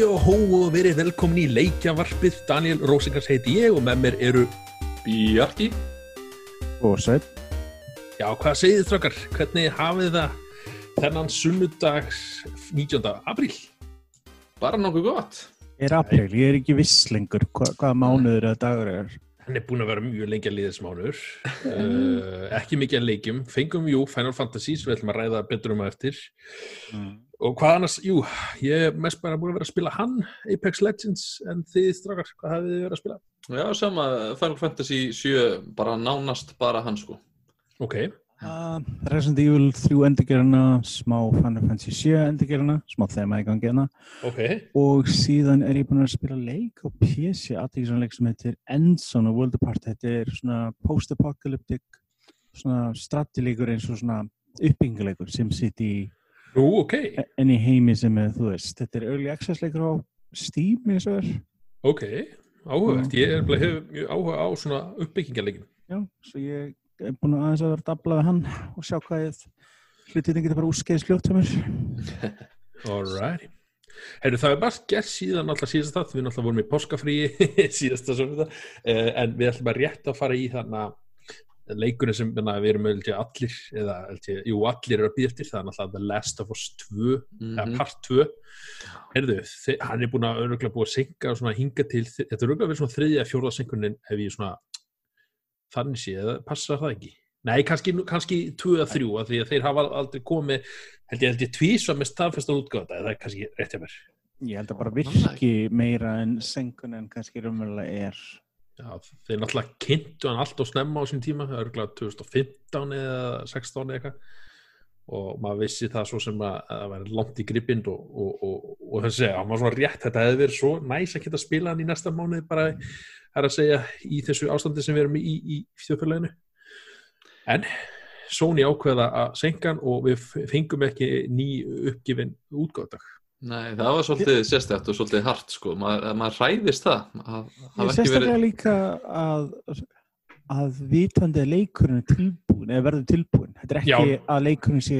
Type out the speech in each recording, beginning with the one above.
Og hó og verið velkomin í leikjavarpið. Daniel Rósingars heiti ég og með mér eru Bjarki Og Sveip. Já, hvað segið þið strákar? Hvernig hafið það þennan sunnudags 19. apríl? Bara nokkuð gott Er april, ég er ekki viss lengur hva, hvaða mánuður eða dagur er. Hann er búin að vera mjög lengi að liðismánur. uh, ekki mikið að leikjum. Fengum, jú, Final Fantasy sem við ætlum að ræða betur um að eftir. Mm. Og hvað annars, jú, ég er mest bara búin að vera að spila hann, Apex Legends, en þið strákar, hvað hafið þið verið að spila? Já, sama Final Fantasy 7 bara nánast bara hann sko Ok, Uh, Resident Evil 3 endurgerina, smá Final Fantasy 7 endurgerina, smá þema í gangi hérna. ok, Og síðan er ég búin að spila leik á PC, aðtíðisannleik sem heitir Endzone og World Apart. Þetta er svona post-apocalyptic, svona strategileikur eins og svona uppbygginguleikur sem sitt í nú, ok, enn í heimi sem er, þú veist, þetta er early access leikur á Steam, eins og er. ok, áhugavert. Ég er bara hefur mjög áhuga á svona uppbyggingarleikin. Já, svo ég er búin að aðeins að vera að dabla við hann og sjá hvað ég hlutin getur bara úrskeiðis fljótt hjá mér. Alright. Heyrðu, það er bara gert síðan alltaf síðast það, við náttúrulega vorum í páskafríi síðasta svona uh, en við ætlum bara rétt að fara í þannig leikunni sem menna, við erum öll allir, eða allir, jú, allir eru að býða eftir, það er náttúrulega The Last of Us 2 eða Mhm. part 2 Heyrðu, þe- hann er búin að öruglega búið að synga og svona hinga til, þetta er öruglega verið svona þriðja, fjórða syngunin ef ég svona þannig sé, eða passar það ekki? Nei, kannski, kannski 2 eða 3 af því að þeir hafa aldrei komið held ég, held ég tvísa með staðfestan útgáða það er kannski rétt hjá mér Ég held að bara virki meira en sengun en kannski raunverulega er. Já, þeir náttúrulega kynntu hann allt og snemma á sín tíma, örgulega 2015 eða 16 eða eitthvað. Og maður vissi það svo sem að að það væri langt í gripind og, og, og, og það segja, hann var svona rétt, þetta hefði verið svo næs að geta spila hann í næsta mánuði bara, er að segja, í þessu ástandi sem við erum í, í, þjóðfélaginu. En Sony ákveða að senka hann og við fengum ekki ný uppgifin útgáðdag Nei, það var svolítið sérstætt og svolítið hart sko maður, maður hræðist það að Ég sérstaklega verið líka að, að vitandi að leikurinn er tilbúin eða verður tilbúin. Þetta er ekki Já. að leikurinn sé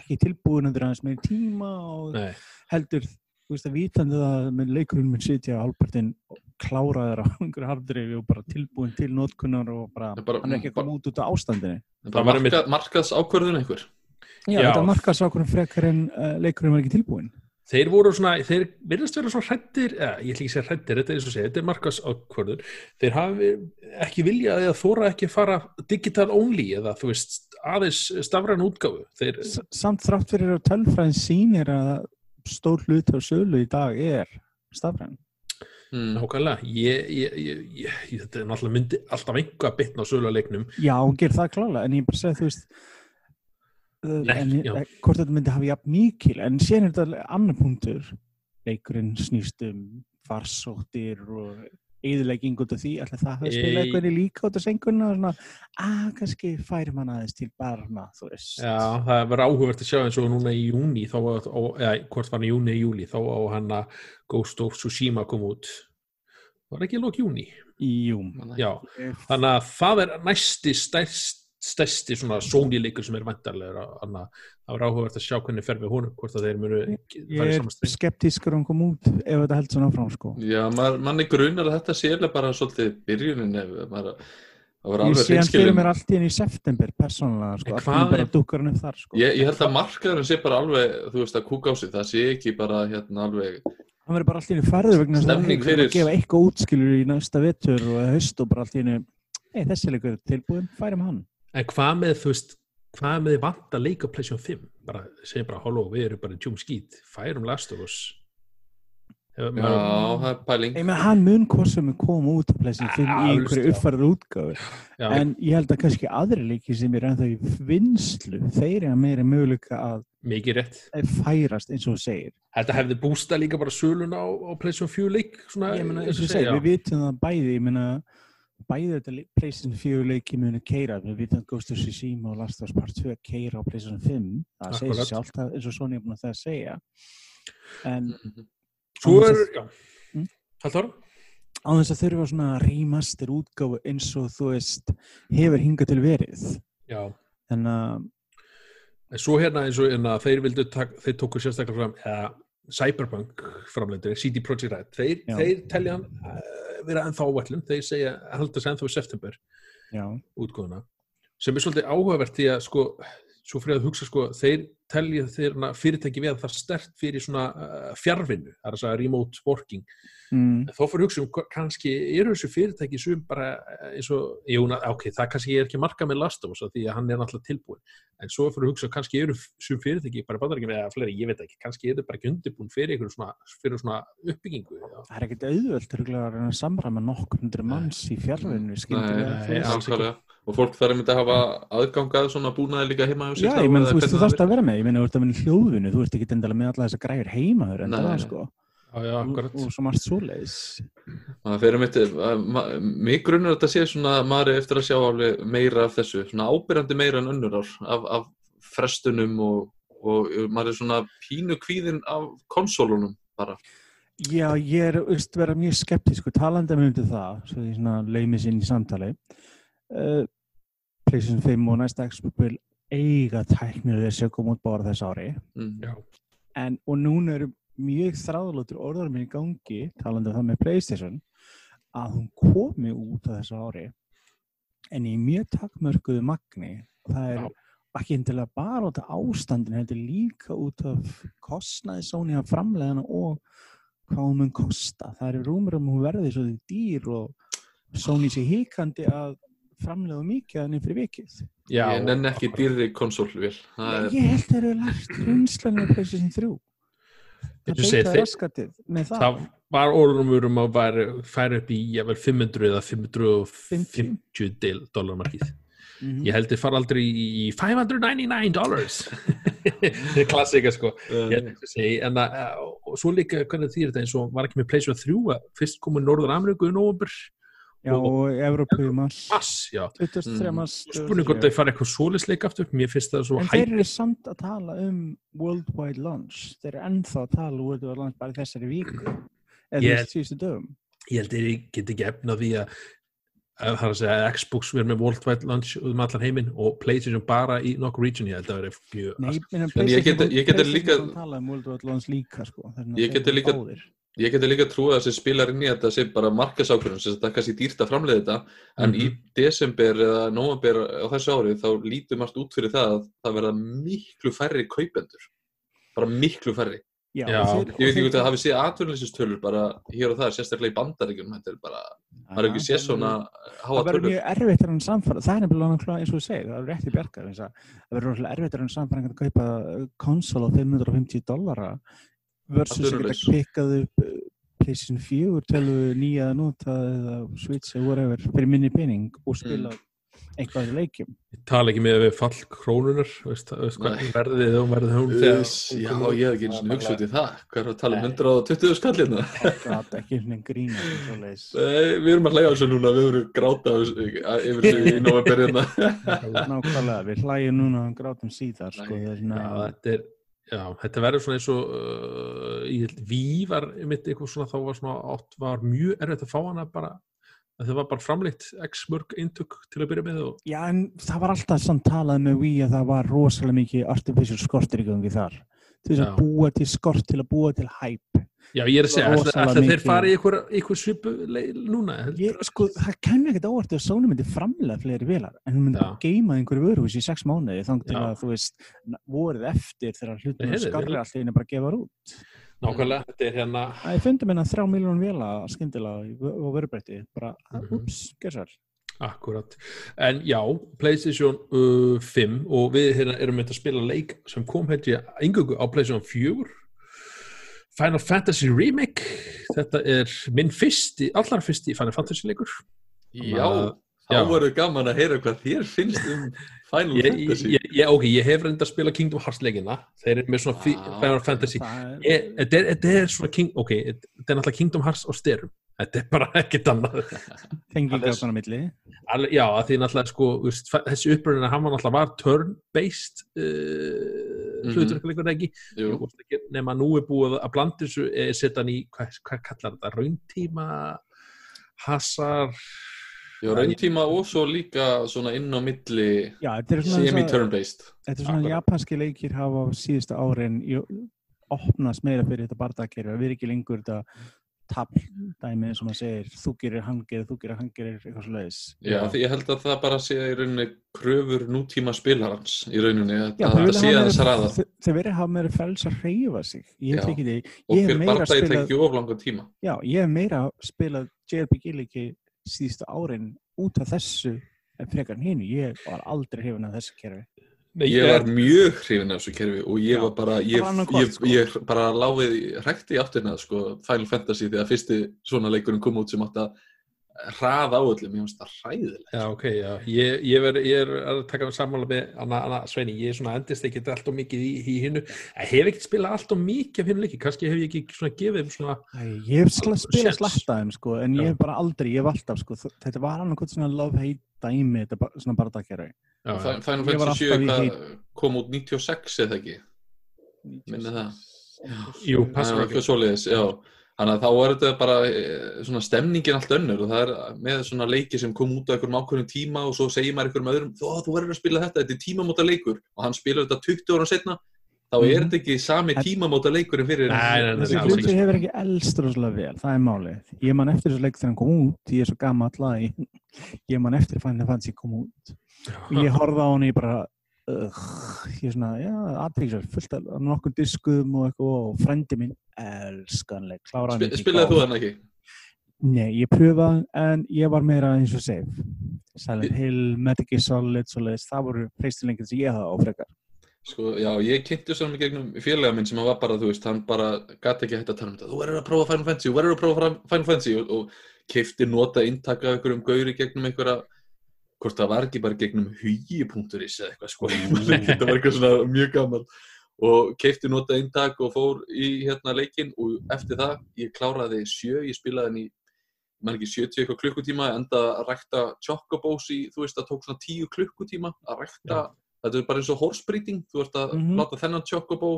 ekki tilbúin undir aðeins meira tíma og Nei, heldur, þú veist að vitandi að með leikurinn mun sitja á halvpartinn kláraður á einhverju hardrifi og bara tilbúin til notkunnar og bara, bara- hann er ekki að koma út út af ástandinu. bara var einmitt- marka, markaðs ákvörðun einhver Já, Já. þetta markast ákveðin frekar en uh, leikurinn var ekki tilbúin. Þeir voru svona, þeir virðast vera svona hrættir, eða ég ætla ekki að segja hrættir, þetta er eins og segja, þetta er markas ákvörður, þeir hafi ekki viljað eða þóra ekki að fara digital only eða þú veist aðeins stafræn útgáfu, þeir, samt þrátt fyrir að tölfræðin sýnir að stór hlut á sölu í dag er stafræn. mm. nákvæmlega, ég, ég, ég, þetta er náttúrulega myndi alltaf einhvað að bitna á söluleiknum, Já, hún ger það klálega, en ég bara segi þú veist Nei, en já. eh, hvort þetta myndi hafa jafn mikil, en síðan er þetta annar punktur, leikurinn snýst um farsóttir og eðilegging út af því, ætla það að spila Ei. eitthvað líka út af senguna og svona, að kannski færi mann aðeins til barna, þú veist. já, það verður áhugavert að sjá eins og núna í júni, þá, á, eða hvort var í júni eða júli, þá á hann að Ghost of Tsushima kom út, var ekki lók júni, Jú. já, þannig að það er næsti stærst stærsti svona Sony-leikur sem er vantarlegur þannig að það var áhugavert að sjá hvernig fer við honum hvort að þeir munu Ég fara í er skeptískur um að koma út ef þetta held svona áfram, sko. Já, maður, manni grunar að þetta sé eiginlega bara svolítið byrjunin ef maður Ég sé hann fyrir mér allt í henni í september, persónulega, sko, En allt í hvað henni bara er- dukkar hann upp þar, sko. ég, ég held að markaðurinn sé bara alveg þú veist að kúka á sig, það sé ekki bara hérna alveg hann verður bara allt í henni færður vegna þess að það er að gefa eitthvað útskilur í næsta vetur og haust og bara allt í henni ei, þessi leikur er tilbúin, færum hann en hvað með þú veist hvað með vant að leika PlayStation 5 bara segjum bara halló við erum bara tjúm skít færum Last of Us. Já, það er pæling. Ég með hann mun hvort sem er koma út á plessin Ja, í einhverju uppfærið útgáfi en ég held að kannski aðri leiki sem er ennþá í vinslu þeir eru meiri möguleika að mikið rétt. færast eins og þú segir. Þetta hefði bústa líka bara söluna á, á PlayStation 4 leik svona, ég meina, eins og segir, segja, við vitum það bæði ég meina, bæði þetta pleysin fjögur leiki muni keira, við vitum að Ghost of Tsushima og Last of Us Part 2 keira á pleysin 5, það segir sér það- eins og Sony er búin að það að segja. En Mhm. svo er þess að- já, Mm. Halldór? Á þess að þurfa svona remaster útgáfu eins og þú veist hefur hingað til verið. Já. Þannig að En svo hérna eins og hérna, þeir vildu tak, þeir tóku sérstaklega fram eða Cyberpunk framleitur, CD Projekt Red þeir, þeir telja uh, vera ennþá ávætlum, þeir segja haldast ennþá í september útgóðuna sem er svolítið áhugavert því að sko, svo fyrir að hugsa sko, þeir telja þeir fyrirtæki við að það er stert fyrir svona fjárvinnu, það er að segja remote working. Mm, En þá fyrir að hugsa um kannski eru þessu fyrirtæki sem bara eh, eins og, jú, ok, það kannski er ekki að marka með Last of Us af því að hann er náttúrulega tilbúin en svo fyrir að hugsa kannski eru sem fyrirtæki bara bandar ekki með eða fleiri, ég veit ekki, kannski eru bara ekki undirbúin fyrir ykkur svona, fyrir svona uppbyggingu já. það er ekkert auðvöld örugglega að reyna að samræma nokkur hundru manns í fjárvinnu skildilega og fólk þarf einmitt að hafa aðgangað svona búnaði líka heima hjá sér Já, ég menn, þú veist, þú þarfst að vera með, ég menn, þú ert að vinna í hljóðvinnu, þú ert ekki endilega með alla þessa græfur heima þur en Nei, það, sko, Já, já, og, akkurat. og svo margt svoleiðis. Það fyrir mitt, mig grunnur að þetta sé svona maður eftir að sjá alveg meira af þessu, svona ábyrjandi meira en önnur ár af, af frestunum og, og maður er svona pínu kvíðin af konsólunum bara. Já, ég er, veist, vera mjög skeptísku, talandi með undir það, svo ég svona leið Uh, PlayStation 5 og næsta Xbox vil eiga tæknir þessi að koma út bara þess ári. Mm. Já. En, og núna eru mjög þráðlótur orðar minn í gangi, talandi um það með PlayStation, að hún komi út á þessu ári en í mjög takmörkuðu magni og það er Já. ekki endilega bara út af ástandin, þetta er líka út af kostnaði Sony að framlega hana og hvað hún mun kosta. Það eru rúmur um hún verði svo dýr og Sony sé híkandi að framlega mikið að henni fyrir vikið. Já, Ég nenn ekki dýrri konsólvél. Það er, Ég held að þeir eru lært reynslan með PlayStation 3. Ég Það beita raskatið með það. það var orðumur um að væri, færa upp í jafnvel 500 eða 550 dólar markið Mhm. ég held þið fara aldrei í 599 dollars klassika sko að segja en að, uh, og svo líka hvernig þýr þetta eins og var ekki með PlayStation 3 að fyrst komið Norður Ameríku í nóvumber Já, og Evrópu í mars. mass, já, 23. Mm. mars. spurning hvort þeir fara eitthvað svolisleik aftur, mér finnst það svo En hæp þeir eru samt að tala um worldwide launch. Þeir eru ennþá að tala um worldwide launch bara í þessari viku. Eða Ég- yeah. síðustu dögum. ég held þeir get ekki efna því að að það er að segja að Xbox verður með worldwide launch um allan heiminn og PlayStation bara í nokkur region, ég held að það verður mjög Nei, minna, En ég geti- ég líka- að tala um worldwide launch líka, sko. Þess vegna Ég geti líka- báðir. Ég geti líka trúið að þessi spilar inn í þetta sé bara markasákvörðun, sem þetta er kannski dýrt að framleiða þetta, en í desember eða november á þessu ári þá lítur margt út fyrir það að það verða miklu færri kaupendur. Bara miklu færri. Já, Já. þeir- Ég veit ekki þeir- það hafi séð atvinnlýsistölur bara hér og það, sérstaklega í bandaríkjum, þetta er bara, það er ekki séð svona háa það verður tölur. mjög erfitt að hann samfara það er nefnilega náttúrulega eins og þú segir, það er rétt í bjargar að það verður náttúrulega erfitt að hann samfara að kaupa konsol á 550 dollara versus að Atvinnulaus. geta pikkað upp uh, PlayStation 4 tölvu nýja að nota eða Switch eða whatever fyrir minni pening og spila Mm. eitthvað í leikjum ég tala ekki með við fall krónunar veist, veist Nei. verðið og verðið hún Uss, Já, ég hef ekki eins og hugsað til það. Hvað er að tala um 120 skallina? það er ekki svona grína við erum að hlæja á þessu núna, við erum gráta þessu- yfir þessu í november hérna. nákvæmlega, við hlægjum núna og grátum síðar sko, það er já, þetta er Já, þetta verður svona eins og uh, ég held, við var mitt eitthvað svona þá var svona átt var mjög erfitt að fá hana bara að það var bara framleitt x mörg eintök til að byrja með og Já, en það var alltaf samt talað með Wii að það var rosalega mikið artificial skortir í gangi þar. Til að búa til skort til að búa til hæp. Já, ég er að segja, ætla þeir fara í einhver, einhver svipu núna? Ég, sko, það kemur ekkert óvart að Sony myndi framlega fleiri vélar, en hún myndi Já. geima einhverju vöruhús í sex mánuði þannig til að, þú veist, vorið eftir þegar hlutum vel. allt einu bara að gefa þær út. Nákvæmlega, þetta er hérna Það er fundum minna þrjá miljónum í vö- á vörubretti, bara, Mhm. ups, gerð sér. Akkurat, en já, PlayStation uh, 5 og við hérna erum með að spila leik sem kom held ég yngungu á PlayStation 4 Final Fantasy Remake þetta er minn fyrsti, allar fyrsti Final Fantasy leikur. Já, þá voru gaman að heyra hvað þér finnst um Final ég, Fantasy. ég, ég, ok, ég hef reynda að spila Kingdom Hearts leikina. Þeir eru með svona Ah, Final Fantasy. er, þetta er, er svona King, ok, þetta er náttúrulega Kingdom Hearts á styrum þetta er bara ekkert annað. Tengi það gáttan á milli. Alveg, já, því náttúrulega sko, þessi uppröðin hann var náttúrulega var turn-based uh, Mhm. hlutur eitthvað ekki? Nema nú er búið að eh, setja hann í, hvað, hvað kallar þetta? Rauntíma hasar já, rauntíma og svo líka svona inn á milli Já, þetta er svona, eins og- semi-turn-based. þetta er svona Akkurat. japanski leikir hafa á síðustu árin í opnast meira fyrir þetta bardakerfi, að við ekki lengur þetta tabl dæmi sem að segir þú gerir, hann gerir, þú gerir, hann gerir eitthvað leiðis. Já, því ég held að það bara sé í rauninni kröfur nútíma spilarans í rauninni að Já, að þetta sé að þess að ræða þau þau verið að hafa meira fæls að hreyfa sig. Ég hef ekki því, og ég hef fyrir meira bara það spilað, ekki of langan tíma já, ég hef meira spilað JRPG leiki síðustu árin út af þessu en frekar en hinu. Ég var aldrei hrifin af þessu kerfi. Nei, Ég var mjög hrifin af þessu kerfi og ég Já, var bara, ég, hvort, ég, sko. ég bara láfið, hrækti í áttina sko, Final Fantasy þegar fyrsti svona leikurinn kom út sem átti að hraða á öllum, ég finnst það hræðilegt. Já, ok, já. Ég, ég, ver, ég er að taka með sammála með Anna, Anna Sveini, ég er svona endist ekki alltaf mikið í, í hinnu. Ég hef ekkert spilað alltaf mikið af hinnu leiki, kannski hef ég ekki svona gefið þeim svona, Æ, ég hef spilað Séns. slatta þeim sko, en ég Já. hef bara aldrei, ég hef alltaf sko, þetta var annað hvort svona love-hate dæmi, þetta ba- svona Og Final Ég var Fantasy 7 alltaf í hvað, kom út 96 eða ekki, minni það. jú, Það er ekki. Þannig að þá er þetta bara eh, svona stemningin allt önnur og það er með svona leiki sem kom út á einhverjum ákveðnum tíma og svo segir maður einhverjum öðrum þú, þú verður að spila þetta, þetta er tímamóta leikur og hann spilar þetta 20 ára setna þá er Mhm. þetta ekki sami En- tímamóta leikurinn fyrir Nei, nei, nei, Þessi hluti hefur ekki elst rosalega vel, það er málið. Ég man eftir þessu leik þegar hann kom út, ég er svo gammal að ég, ég man eftir Final Fantasy kom út. Og ég horfði á hann í bara, uh, ég er svona, já, aðtryggjar, fullt af nokkur diskum og eitthvað og frendi minn, elskanleg, í Spilaði þú hann ekki? Nei, ég pröfaði en ég var meira eins og sef. Silent Hill, Metal Gear Solid, svoleiðis, það voru pleistilengið sem ég hafði á frekar. Sko, já, ég kynnti svona gegnum félaga minn sem var bara, þú veist, hann bara gæti ekki hægt að tala um þetta, þú verður að prófa Final Fantasy, þú verður að prófa Final Fantasy og, og keifti nota inntaka af einhverjum gauri gegnum einhverja hvort það var ekki bara gegnum hugi.is eða eitthvað sko, þetta var eitthvað svona mjög gammal og keifti nota inntak og fór í hérna leikinn og eftir það, ég kláraði sjö, ég spilaði hann í mann ekki 70 eitthvað klukkutíma enda að rækta chocobos í, þú veist, það tók svona 10 klukkutíma að rækta. Þetta er bara eins og horsebrýting þú ert að Mhm. láta þennan chocobo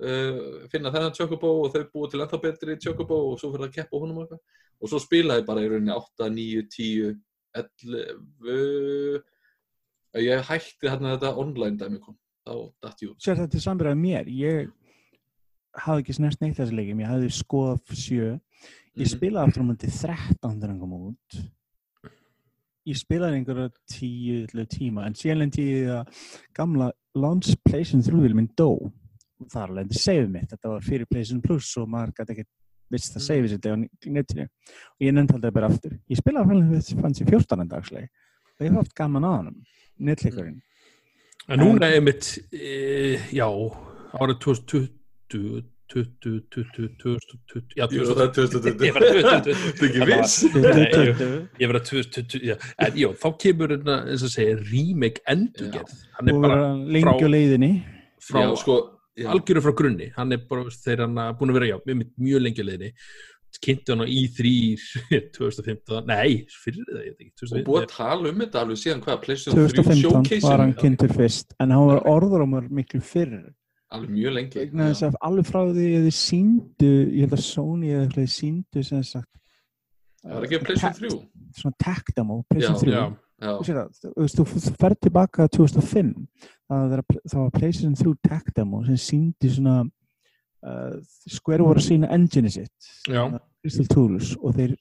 uh, finna þennan chocobo og þau búið til ennþá betri chocobo og svo fyrir að keppa honum eitthvað. Og svo spilaði bara í rauninni 8, 9, 10 11 ég hætti þarna þetta online dæmi kom þá datt ég út Sér þetta er samverðað mér, ég hafði ekki snert neitt þessi leikim, ég hafði skoðað sjö, ég Mhm. spilaði aftur á múndi 13 þegar hann kom út. Ég spilaði einhverja tíu til tíma, en síðan í að gamla launch PlayStation 3 minn dó. Þar lendi save mitt, þetta var fyrir PlayStation Plus og maður gæti ekki vist að save þetta á netinu. Og ég nefndi aldrei bara aftur. Ég spilaði Final Fantasy 14 en dagsleg og ég haft gaman á hann, netleikurinn. En núna er mitt, e, já, árið 2020, 20, 20, 20, 20, já, Jú, 2020. það er 2020 Ég 2020. Er viss Nei, jú, Ég verið að 2020, já, þá kemur hérna, eins og segja, remake endurgerð. Hann er bara frá, Já, sko. Algjöru frá grunni. Hann er bara, þeir hann búin að vera, já, með mjög lengi á leiðinni. Kynntu hann á í3 2015, nei, fyrir það, ég veit ekki, og 2015. búið að tala um þetta alveg síðan hvað PlayStation 3 2015 var hann showcase kynntur fyrst en hann var orðrómur miklu fyrr. Alveg mjög lengi. Að alveg frá því að þið síndu ég held að Sony eða eitthvað síndu sem sagt það var ekki PlayStation 3 svona tech demo, PlayStation Já, 3 Já, já, Það, þú þú þú ferð tilbaka 2005 það var, það PlayStation 3 tech demo sem síndi svona uh, Square voru að sína engine sitt já, Crystal Tools og þeir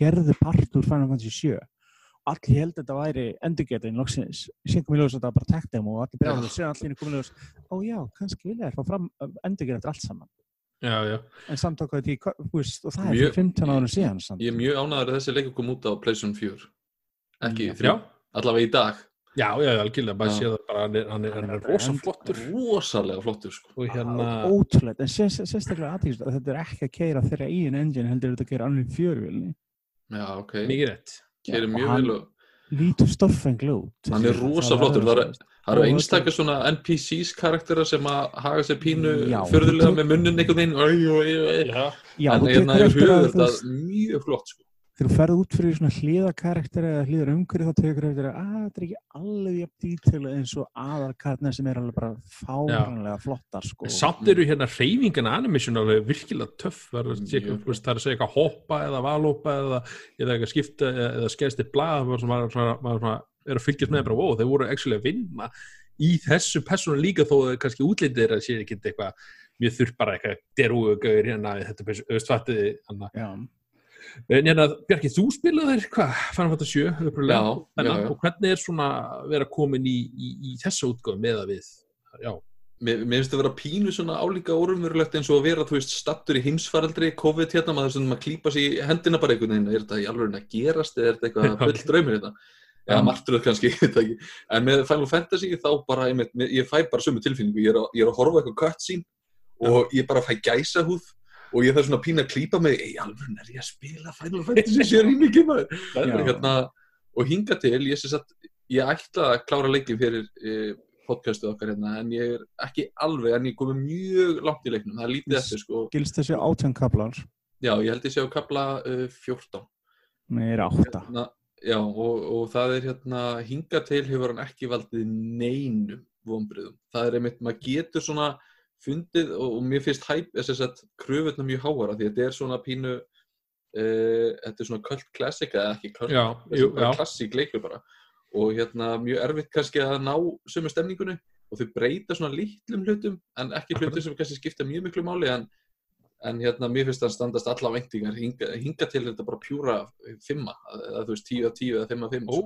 gerðu part úr Final Fantasy 7 og allir held að þetta væri endurgerðin loksins, síðan kom ég ljós að þetta var bara tech demo og allir að segja allir komið ljós ó já, kannski vilja þér fá fram endurgerð eftir allt saman, já, já. en samt okkur því, og það er Mjög- fyrir 15 ára síðan samt. ég er mjög ánæður að þessi leikur kom út á PlayStation 4 ekki Já. 3, Já, allavega í dag já, já, algjörlega, bara Já. sé það bara, hann er, hann er, hann er rosa flottur. rosalega flottur sko. Og hérna, ótrúlega, en sér- sérstaklega aðtíkst að þetta er ekki að keira þeirra eigin engine heldur þetta að keira annir fjörvilni já, ok, mikið rétt. keirir og mjög vel og lítur stoffengl út Hann er rosa Það flottur, það að það eru Og einstakar svona NPCs karakterar sem að haga sér pínu förðulega með munnin einhvern veginn. Já, Já, en þú hérna er það mjög flott sko. Þegar þú ferð út fyrir svona hlýðakarakter eða hlýðar umhverju þá tekur eftir að að þetta er ekki alveg jafn dítil eins og aðarkarnar sem er alveg bara fáranlega flottar sko. Samt eru hérna reyfingana animation alveg virkilega töff það er að segja eitthvað hoppa eða valhoppa eða, eða eitthvað skipta eða, skeðst í blað maður er að fylgjast með bara, wow, þeir voru actually að vinna í þessu persónu líka þó að kannski útlitið er að sé ekki eitthvað mjög þurr bara eitthvað derúgauður hérna þetta En hérna, Bjarki, þú spilaðir hvað, Final Fantasy 7 upprúlega, Já, já, já. og hvernig er svona að vera komin í, í, í þessa útgáð með að við, já, Mér, mér finnst það að vera pínu svona álíka orðumverulegt eins og að vera, þú veist, stattur í heimsfaraldri, COVID hérna, maður sem maður klípa sér í hendina bara einhvern veginn, er þetta í alveg að gerast eða er þetta eitthvað full draumir þetta? Já, Já. martröð kannski, ég veit það ekki. En með Final Fantasy þá bara, einmitt, mér- ég fæ bara sömu tilfinningu, ég er að, ég er að horfa eitthvað cutscene og ég bara fæ gæsa húð og ég þarf svona pínu að klípa mig, ei, alveg er ég að spila Final Fantasy sér í mikið maður. Já. Hérna, og hinga til, ég sé satt, ég ætla að klára leikin fyrir e, podcastu okkar hérna, en ég er ekki alveg, en ég komið mjög langt í leiknum, það er lítið eftir, sko. gilst þessi átjöngkablar Já, ég held ég sé á kapla uh, 14. Nei, er átta Hérna, já, og, og það er hérna, hinga til hefur hann ekki valdið neinum vonbriðum. Það er einmitt, maður getur svona fundið og, og mér finnst hæp, þess að kröfutna mjög háara því þetta er svona pínu, uh, þetta er svona cult classic eða ekki já, klassík leikur bara. Og hérna mjög erfitt kannski að ná sömu stemningunni og þau breyta svona lítlum hlutum en ekki hlutum sem kannski skipta mjög miklu máli en, en hérna mér finnst það standast alla væntingar hinga, hinga til þetta bara pjúra fimma, eða þú veist 10 af 10 eða 5 af 5 ó,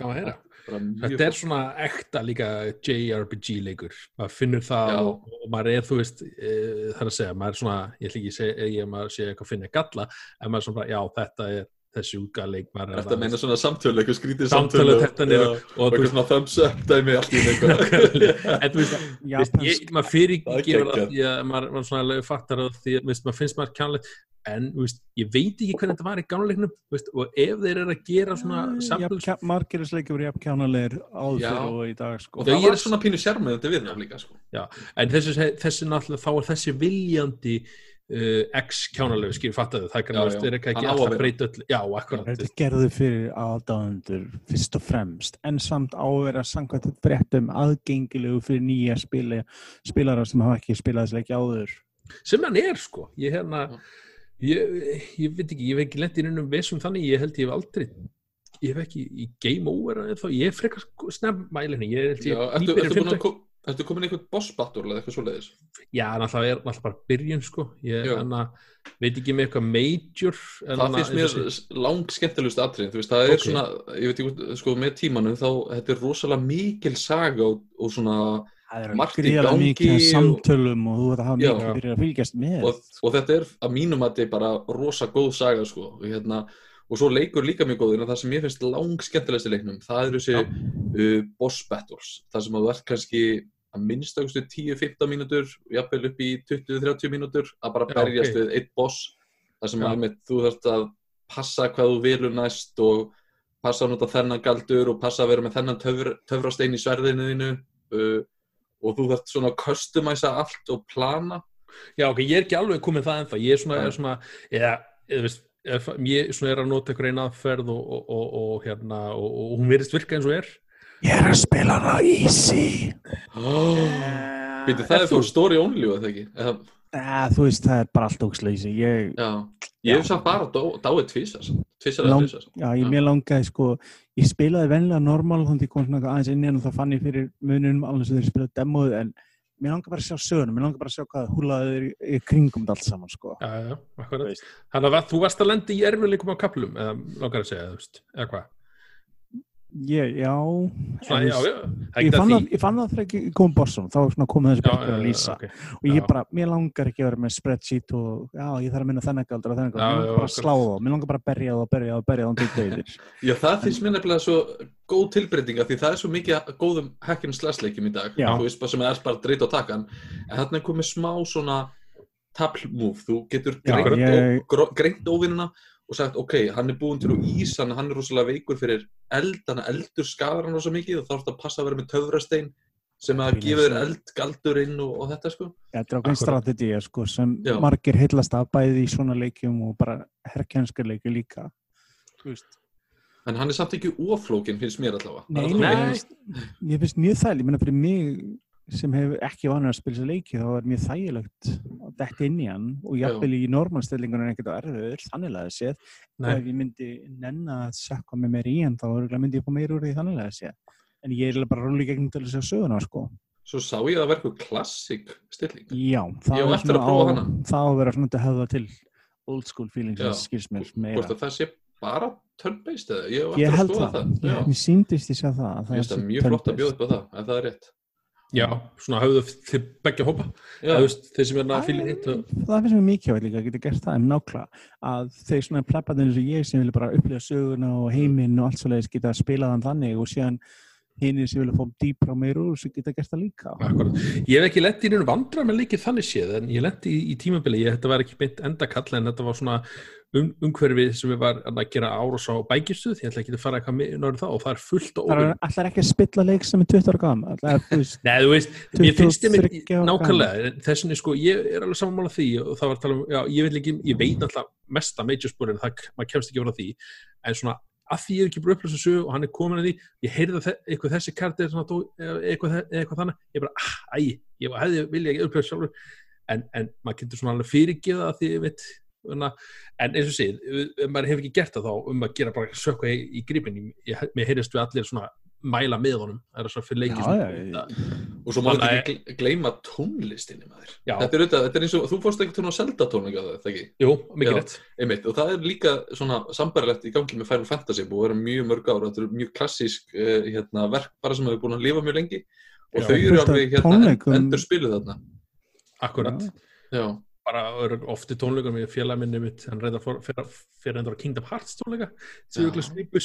gaman að heyra. Þetta er svona ekta líka JRPG leikur, maður finnur það og, og maður er, þú veist, e, það er að segja, maður er svona, ég ætla ekki að segja, ég maður sé eitthvað að finna galla, en maður er svona, já, þetta er þessi útgáð leik, maður er Þetta meina svona samtölu, eitthvað skrítið Samtölu, samtölu þetta og og þú eitthvað svona thumbs up dæmi allt í ég, maður fyrir Það er ekki gefur geggjað. að því að maður, maður svona fattar að því maður finnst maður kjánlegt en þú veist, ég veit ekki hvernig þetta var í gánuleiknum veist, og ef þeir eru að gera svona samples, Margir þessi leikir voru jafn kjánalegir áður og í dag sko. og það er svona pínu sjarmöðandi við það líka sko. en þessi, þessi náttúrulega þá er þessi viljandi uh, X kjánalegu, skilur fattaðu það? Já, kannast, já. er ekki Hann alltaf vera. breyta öll já, akkurat, Þetta gerðu fyrir aðdáðundur fyrst og fremst en samt á að vera samkvæmt fréttum aðgengilegu fyrir nýja spila, spilara sem hafa ekki spilað þessi leiki áður. Sem hann er sko. Ég hérna Já. ég, ég veit ekki, ég hef ekki lent í neinum vesum þannig, ég held ég hef aldrei ég hef ekki í game over ég er frekar sko snemmælinu ég held Já, ég ertu, nýbyrjun ertu, að ertu komin einhvern boss battle eða eitthvað svoleiðis? Já, náttúrulega er náttúrulega bara byrjun sko. Ég hana, veit ekki með eitthvað major það hana, finnst mér sé- lang skemmtilegust atrið þú veist, það er Ok. svona, ég veit ekki sko með tímanum þá, þetta er rosalega mikil saga og, og svona Það er Margt í gangi mikið af og- samtölum og þú veit að hafa Já. mikið fyrir að fylgjast með. Og, og þetta er að mínum að þetta er bara rosa góð saga sko og, hérna, og svo leikur líka mjög góður en það sem ég finnst lang skemmtilegst í leiknum það eru þessi uh, boss battles. Það sem að þú ert kannski að minnstakustu 10-15 mínútur jafnvel upp í 20-30 mínútur að bara Já, berjast ok. við eitt boss það sem Já. einmitt, þú þarft að passa hvað þú vilur næst og passa að nota þennan galdur og passa að vera með þennan töfr, töfrastein í sverðinu þínu uh, og þú þarft svona að customæsa allt og plana já, ok, ég er ekki alveg komið það ennþá ég er svona, er svona eða, eða veist ég svona er að nota einhver eina aðferð og, og, og, og hérna, og, og hún verðist virka eins og er Ég er að spila hana easy. Býtu, það er þú? þú story only eða ekki? Þú veist, það er bara allt ógsleysi ég, já, ég hef samt bara dáið tvísar tvísar eða tvísar Já, ég mér langaði sko ég spilaði venlega normal þannig að ég kom svona aðeins inn í hann og það fann ég fyrir mununum alveg sem þeir spilaði demóið en mér langaði bara að sjá sögunum, mér langaði bara að sjá hvað húlaði þeir kringum allt saman sko. Já, já, akkurat. Þannig að þú varst að lenda í erfiðleikum á kaplum eða langar að segja, þú veist, eða hvað ég, Já, svona, en já, já, það er ég, ekki fann að það, ég fann það þegar ég kom bossum þá svona kom þessi Já, já, að já, lýsa. ok. og ég Já. bara, mér langar ekki að vera með spreadsheet og já, ég þarf að minna þennan galdur og þennan galdur, Já, mér já, langar bara að slá þá mér langar bara að berja þá, berja þá, berja þá til deyðir. Já, það finnst mér nefnilega svo góð tilbreytinga því það er svo mikið góðum hack and slash leikjum í dag. Já. þú veist bara sem er bara dreit á takan. En þarna er komið smá svona table move, þú getur Já, greint óvinnina og sagt, ok, hann er búinn til úr ís hann, hann er rosalega veikur fyrir eld hann eldur skafar hann rosa mikið og þá er þetta að passa að vera með töfrastein sem að gefa þér svo. eld galdurinn og, og þetta sko Þetta er Akkurat. strategið sko, sem Já. margir heillast af bæði í svona leikjum og bara herrkjænskar leikju líka Þú veist en hann er samt ekki oflókin finnst mér allavega Nei, er nei, allavega- mér finnst- mjög þægileg, ég meina fyrir mig sem hefur ekki vanið að spila þessi leiki þá er mjög þægilegt að detta inn í hann og jafnvel í normalstellingunum er ekkert á erfiður, þannig að séð og ef ég myndi nenna að sökka mig meir í hann þá myndi ég fá meir úr því þannig að séð en ég er bara róli gegnum til þess að söguna sko Svo sá ég að verku klassik stilling. Já, það Ég að svona á-. Það að vera svona að höfða til old school feelings Já. sem skils mér Hvort meira. að það sé bara turn-based eða? Ég Ég að held það. það. Mér síndist ég það. að Mér finnst sé það mjög flott að bjóða upp á það, ef það er rétt. Já, svona höfðu þið begja hópa. Veist, þeir sem er að Æ, fylgja hitt og... Það finnst mér mikið líka að geta gert það en nákvæmlega að þeir svona plebbaðin eins og ég sem vilja bara upplifa söguna og heiminn og allt svoleiðis geta að spila þann þannig og síðan hinir sem vilja fá dýpra og meir úr sem geta gert það líka. Akkurat. Ég hef ekki lent í nýjum vandra með leikið þannig séð en ég lent í, í tímabili, ég, þetta var ekki beint endakall en þetta var svona um, umhverfi sem við var að gera árás á bækistuð, ég ætla ekki að fara eitthvað með náður það og það er fullt og Það óvinn er ekki að spilla leik sem er 20 ára gam. Allar, þú veist, Nei, þú veist, mér finnst ég 23 mér nákvæmlega, þessin er sko, ég er alveg samanmála því og það var að tala um, já, ég ekki, ég veit alltaf mesta major spúrin, það, maður kemst ekki frá því, en svona, að því ég er ekki bara upplösa sögu og hann er komin að því, ég heyrði að þe- eitthvað þessi karti eitthvað, eitthvað þannig, ég bara, ah, æ, ég hefði vilja ekki upplösa sjálfur, en, en maður getur svona alveg fyrirgeða að því, ég veit, en eins og ef maður hefur ekki gert það þá um að gera bara sökka í, í gripin mér heyrðist við allir svona mæla með honum, það er svona fyrir leiki Já, já, já. og svo má þetta ekki gleyma tónlistinni. Þetta er auðvitað, þetta er eins og, þú fórst ekki til að selda tónleika það, það ekki? Jú, mikið rétt Einmitt, og það er líka svona sambarilegt í gangi með Final Fantasy búið að vera mjög mörg ára, þetta eru mjög klassísk uh, hérna, verk bara sem hefur búin að lifa mjög lengi og Já. þau eru alveg hérna, tónleikum. endur spiluð þarna. Akkurat, Já, bara eru oft í tónleikum ég félag minni mitt, hann reyndar fyrir, endur á Kingdom Hearts tónleika sem við svipu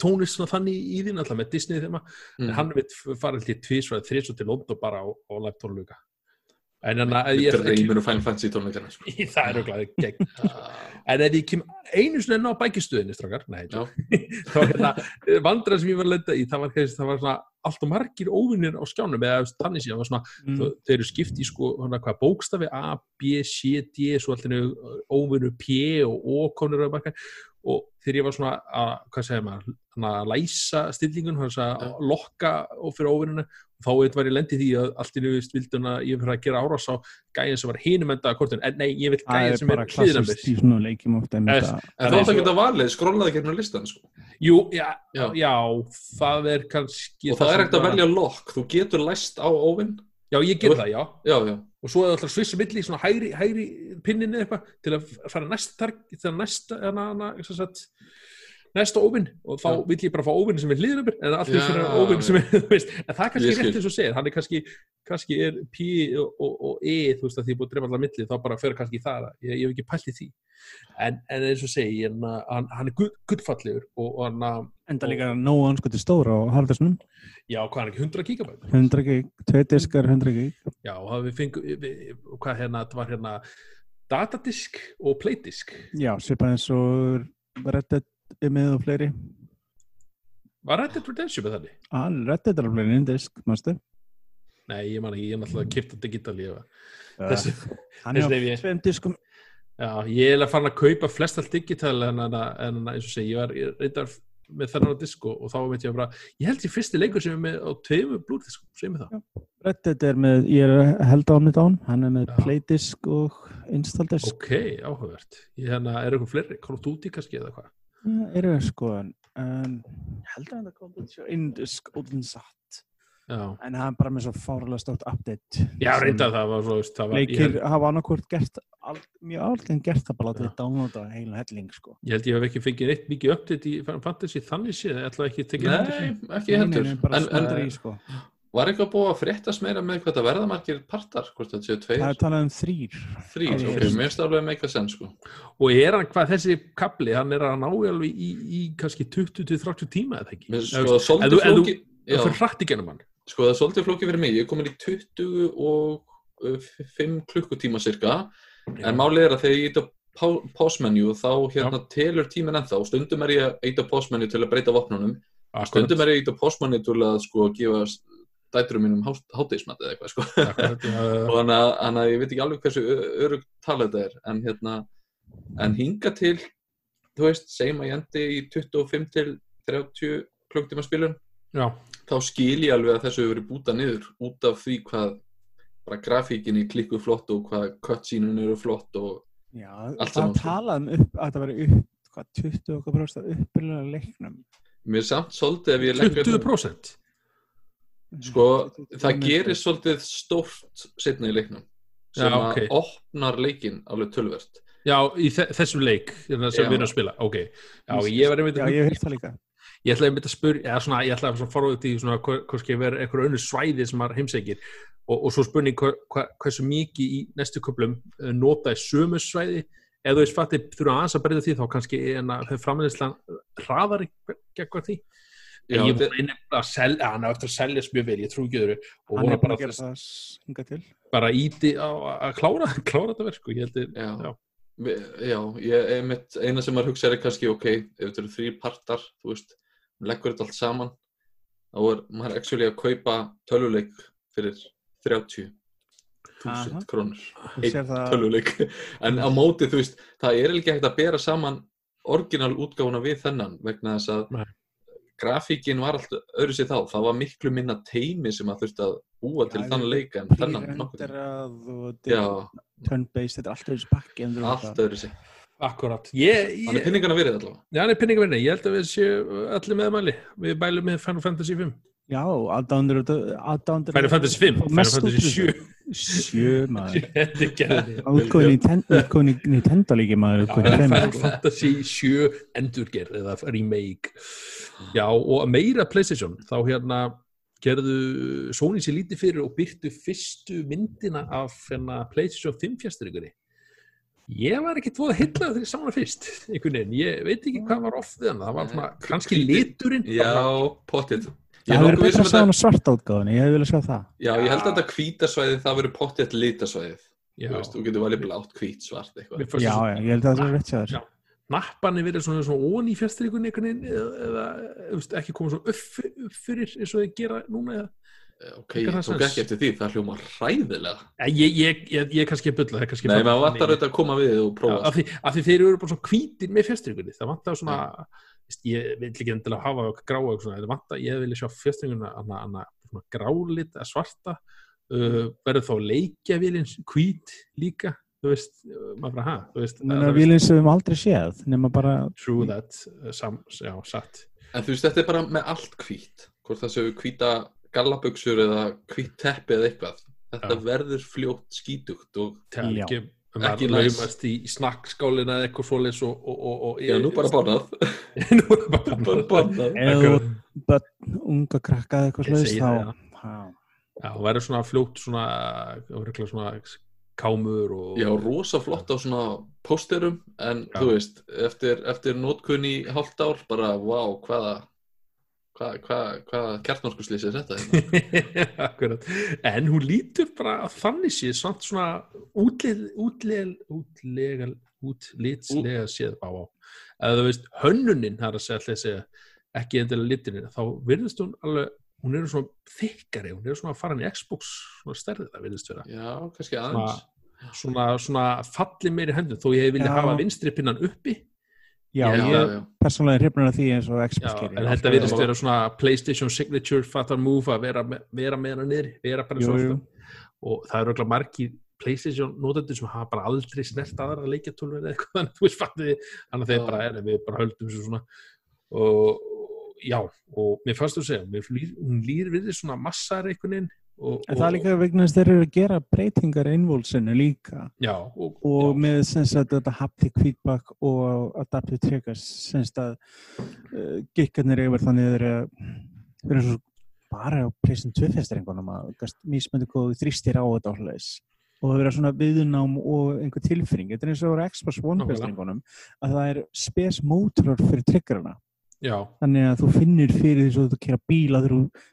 tónlist svona þannig í þín alltaf með Disney þeim mm. en hann mitt farið til tvísvæð þrísvæð til London bara á, á live tónleika en hann að ég dreymir um Final Fantasy tónleikana. Sko. það er auðvitað gegn Já. en ef ég kem einu sinni enn á bækistuðinni strákar, nei, það var hérna vandræð sem ég var að lenda í, það var, kannski- það var svona allt og margir óvinnir á skjánum eða þannig síðan var svona Mm. þeir eru skipt í sko hana, hvað, bókstafi A, B, C, D svo alltaf óvinnu P og O komnir á bakka og þegar ég var svona að, hvað segir maður að læsa stillingun, hans að lokka og fyrir óvinnuna þá var ég lendið því að allt í nöðust vilduna ég fyrir að gera árás á gæðin sem var hinum enda að kortin, en nei, ég vil Það gæðin er sem bara er klassist mér í svona leikjum ofta einmitt Þess- að- En Það þá er ætti að svo- geta valið, skrollaði gegnum listan sko. Jú, já, Já. já. það er kannski og það er ekkert að bara- velja lokk, þú getur læst á óvinn. Já, ég ger það, já Já, já, og svo er alltaf svissi milli í svona hægri, hægri pinninni eitthvað til að fara næsta til að næsta hana, hana, sagt, næsta óvinn og þá Já. vill ég bara fá óvinn sem er uppi en allir fyrir óvinn sem er, þú veist en það er kannski rétt eins og segir, hann er kannski kannski er P og, og, og E þú veist að því búið að drefa allar milli þá bara fer kannski í það, ég, ég hef ekki pælt í því. En, en eins og segi, en, uh, hann, hann er gull, gullfallegur og, og hann, Enda líka nóg anskoti stóra og Haraldarsson já, hvað er ekki, 100 gigabæt 100 gig, tvei diskar 100 gig. Já, og það við fengum, hvað hérna, það var hérna datadisk og playdisk. Já, svipað eins og Reddit er með og fleiri Var Red Dead Redemption með þannig? ah, Reddit er á fleiri en disk, mástu Nei, ég man ekki, ég er náttúrulega kipta digital ég var. Ah. Er á þessi ef ég- tveim diskum já, ég er að fara að kaupa flest allt digital en, en, en eins og segi, ég var reyndar með þennan á disk og, og þá veit ég bara, ég held ég fyrsti leikur sem er með á tveimur blúrdiskum, segir mig það. Reddit er með, ég er að held á hann án hann er með Já. playdisk og installdisk Ok, áhugavert. Ég hérna, er eitthvað fleiri, Duty kannski eða hvað? Já, eru það sko en um, held að það kom til indisk ódlun satt Já, en það er bara með svo fárlega stótt update já sem reyndar það var svo, það var, ég leikir held, hafa annarkvort gert al, mjög allt en gert það bara Já. látið downloada heilan helling sko ég held ég hef ekki fengið neitt mikið uppdate í Fantasy þannig séð, ég ætla ekki að tekja því. nei, ekki heldur. En, en í sko var eitthvað búið að fréttast meira með hvað það verða margir partar, hvort það séu það tveir, er talað um þrýr þrýr, það ok, er- mér finnst það alveg meika senn sko. Og er hann hvað þessi kapli, hann er að ná í alveg í, í kannski 20-30 tíma eða ekki? Mér Eða, sko það ef svolítið þú- þú- flóki, Það já, fyrir hratt í genum hann. sko það er svolítið flóki fyrir mig, ég er komin í 20 og 5 klukkutíma cirka, en málið er að þegar ég ít á pá- pásmenju þá hérna telur tíminn ennþá, stundum er ég að ít á pásmenju til að breyta vopnunum, stundum er ég ít á pásmenju til að sko gefa dæturum mínum háteismat eða eitthvað sko. Já, og þannig að, ég veit ekki alveg hversu örug tala þetta er en hérna en hinga til, þú veist, segjum að ég endi í 25 til 30 klukktíma spilun já, þá skil ég alveg að þessu hefur verið búta niður út af því hvað bara grafíkinni klikku flott og hvað cutscene eru flott og já, Allt það saman, sko. talað um upp, að það veri upp hvað, 20 okkar bróst að uppbyrjulega leiknum mér samt svolítið ef ég legg 20%. Sko, það gerir svolítið stórt setna í leiknum sem Já, ok. að opnar leikin alveg tölvert. Já, í þe þessum leik hérna, sem Já. við erum að spila, ok Já, ég var einmitt það líka. ég ætlaði einmitt að spyrja, eða svona, ég ætlaði að fara út í svona, kannski vera einhverju önnur svæði sem maður heimsækir og, og svo spurning hva, hva, hversu mikið í næstu köplum uh, nota í sömu svæði ef þú veist fattir þurfa aðeins að breyta því þá kannski en að þau framleiðslan hraðar gegn því Já, en ég voru einnig að selja, hann á eftir að seljast mjög vel, ég trú ekki öðru og voru bara bara, að til. bara íti að klára, klára þetta verk sko, ég heldur, Já. já. Vi- Já, ég, einmitt, eina sem maður hugsa er kannski, ok, ef þetta eru þrý partar, þú veist, leggur þetta allt saman, þá er maður actually að kaupa tölvuleik fyrir 30 Aha. 1000 krónur, einn sér það, tölvuleik, en á móti, þú veist, það er ekki hægt að bera saman orginal útgáfuna við þennan vegna þess að Nei. Grafíkin var allt öðru sér þá, það var miklu minna teimi sem að þurfti að búa til þann ég- leik en og Já, turn-based, þetta er alltaf þessu pakki. en þú veist allt það. öðru sér. akkurat ég, Þannig ég, pinningana verið allavega. Já, hann er pinningavinni, ég held að við séu allir meðmæli, við bælum með Final Fantasy 5 Já, aðdándur Final Fantasy 5, Final Fantasy 7 Sjö maður. Útgóðin í Nintendo líki maður. Fantasy 7 endurgerð eða remake. Já, og meira Playstation. Þá hérna gerðu Sony sér lítið fyrir og byrtu fyrstu myndina af hérna, Playstation 5 fjastringunni Ég var ekki tvoð að hylla þegar ég sá hana fyrst einhvern veginn, ég veit ekki hvað var hana. Það var svona, Nei, kannski liturinn. Já, pottitt. Það hefur verið viss um betra að sjá á svarta útgáðinu, ég hef viljað sjá það. Já, ég held að þetta hvítasvæðið, það verður pottitt litasvæðið. Já, Þú veist, þú getur valið blátt, hvít, svart, eitthvað. Já, já, ég held að það er rétt. Já. nappanni verið svona, svona ón í veginn eða, ekki koma svona upp, upp fyrir eins og þið gera núna eða Eh, Ok, ég tók ekki eftir því, það hljóma hræðilega. Eh, ég, ég, ég, ég kannski er kannski Nei, maður vantar auðvitað að koma við og prófa. af, því, af því þeir eru bara svona hvítir með fjastringunni það vantar svona veist, ég vil ekki endilega hafa gráa og svona, það vantar, ég vilja sjá svona grálit að svarta uh, verður þá leikjavélin hvít líka þú veist, uh, maður bara ha Vílinn sem við aldrei séð, nema bara, true that, uh, sam, já, satt En þú veist, þetta er bara með allt hvít. Hvort það séu hvíta gallabuxur eða hvít teppi eða eitthvað. Þetta Já. verður fljótt skítugt og ekki um Ekki að laumast í, í snakkskálina eða eitthvað svoleiðis og, og, og, og já, nú bara bánað. nú bara bánað eða unga krakka eða eitthvað slags, það, já. Já, það verður svona fljótt svona, svona kámur og Já, rosa flott á svona pósterum en Já. þú veist, eftir, eftir nótkunn í hálft ár bara, vá, hvaða hvaða hva, hva kjartnorskuslýs er þetta? hérna? Akkurat. en hún lítur bara að þannig sé samt svona útlið, útlið, útlegal útlitslega séð á á eða þú veist, hönnunin það er að segja, segja, ekki endilega liturinn þá virðist hún alveg hún er svona þykkari, hún er svona að fara inn í Xbox svona stærðið það virðist vera Já, kannski aðeins. svona, svona falli meiri hendur þó ég hef viljað Já. hafa vinstri pinnan uppi Já, já, ég já. persónulega er hrifnur af því eins og gerir. en þetta að- vera svona PlayStation Signature Fatal Move að vera, vera með hana niður, vera bara Jú, svo jú. ofta og það eru örugglega margir PlayStation notendur sem hafa bara aldrei snert aðra leikjartólur eða eitthvað þannig að þú veist fattiði þannig að þeir bara er við bara höldum svo svona og já, og mér fannst þú að segja mér lýr við því svona massar einhvern veginn og, En það er líka vegna þess að þeir eru að gera breytingar innvolsinu líka. Já, og, og já, með sem sagt þetta haptic feedback og adaptive triggers sem sagt að uh, gikkarnir yfir þannig þeir eru þeir eru svo bara á pleysin 2 festringunum að hvað þú þrýstir á þetta áhugaðis og það vera svona viðnám og einhver tilfinning. Þetta er eins og á Xbox One festringunum að það er spes mótorar fyrir triggerina já, þannig að þú finnir fyrir því svo að þú kera bíla þegar þú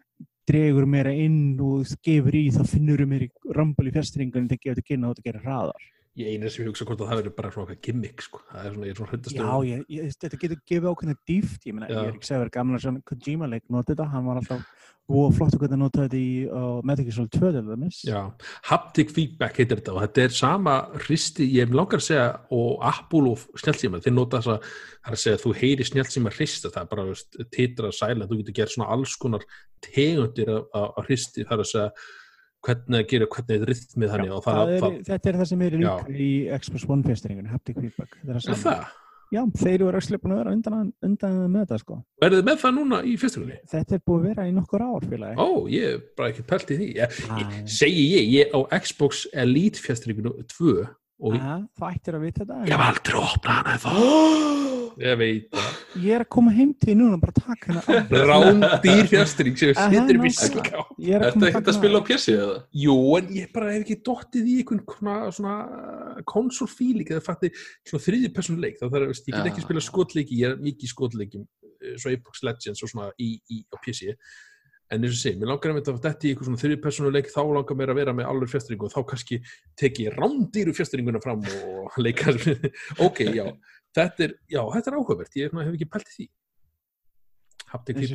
dregur meira inn og gefur í þá finnur þú meira í rambal í fjastringunum þegar gefur þetta kynna og þetta gerir hraðar ég eina sem ég hugsa hvort að það verður bara svona eitthvað gimmick sko. það er svona, ég er svona hræddast Já, ég, ég, þetta getur gefið ákveðna dýft, ég meina, ég er ekki að að gaman að sjá Kojima leik nota þetta, hann var alltaf og flott að nota þetta í uh, Metal Gear Solid 2 til dæmis. Já, haptic feedback heitir þetta og þetta er sama hristi, ég hef langar að segja og Apple og snjálfsíma þeir nota þess að, það er að segja að þú heyri snjálfsíma hrista, það er bara veist, titra sæla, þú getur gert svona alls konar tegundir af hristi, það er að segja hvernig að gera, hvernig er rithmið það, það er, það, þetta er það sem er líka í Xbox One festringun, haptic feedback. Þetta er er það það Já, þeir eru ekki búin að vera undan, undan með þetta sko. Verðið með það núna í fyrstugunni? Þetta er búið að vera í nokkur ár félagi. Ó, ég er bara ekki pælt í því. Ég, ég, ég, ég á Xbox Elite fyrstugunni 2 og ég, Ja, þú ættir að vita þetta. ég hef aldrei opnað hana þá. Ég veit það. Ég er að koma heim til því núna og bara taka hana af. Rándýr fyrstugung sem sittir upp í ská. Er að ekkert að spila á. PC eða? Jú, en ég bara hef ekki dottið í einhvern svona, svona konsolfíling eða fatti svona þriði personleik þá þarf ég get ekki spila skotleiki ég er mikið í skotleikim eh, svo Apex Legends og svona í, í, á PC en eins og sé, mér langar að mynda að þetta í einhver svona þriði personleik þá langar mér að vera með alveg fjastringu og þá kannski tek ég rándýru fjastringuna fram og leika ok, já, þetta er já, þetta er áhugavert, ég hef ekki pælt í því. Sé.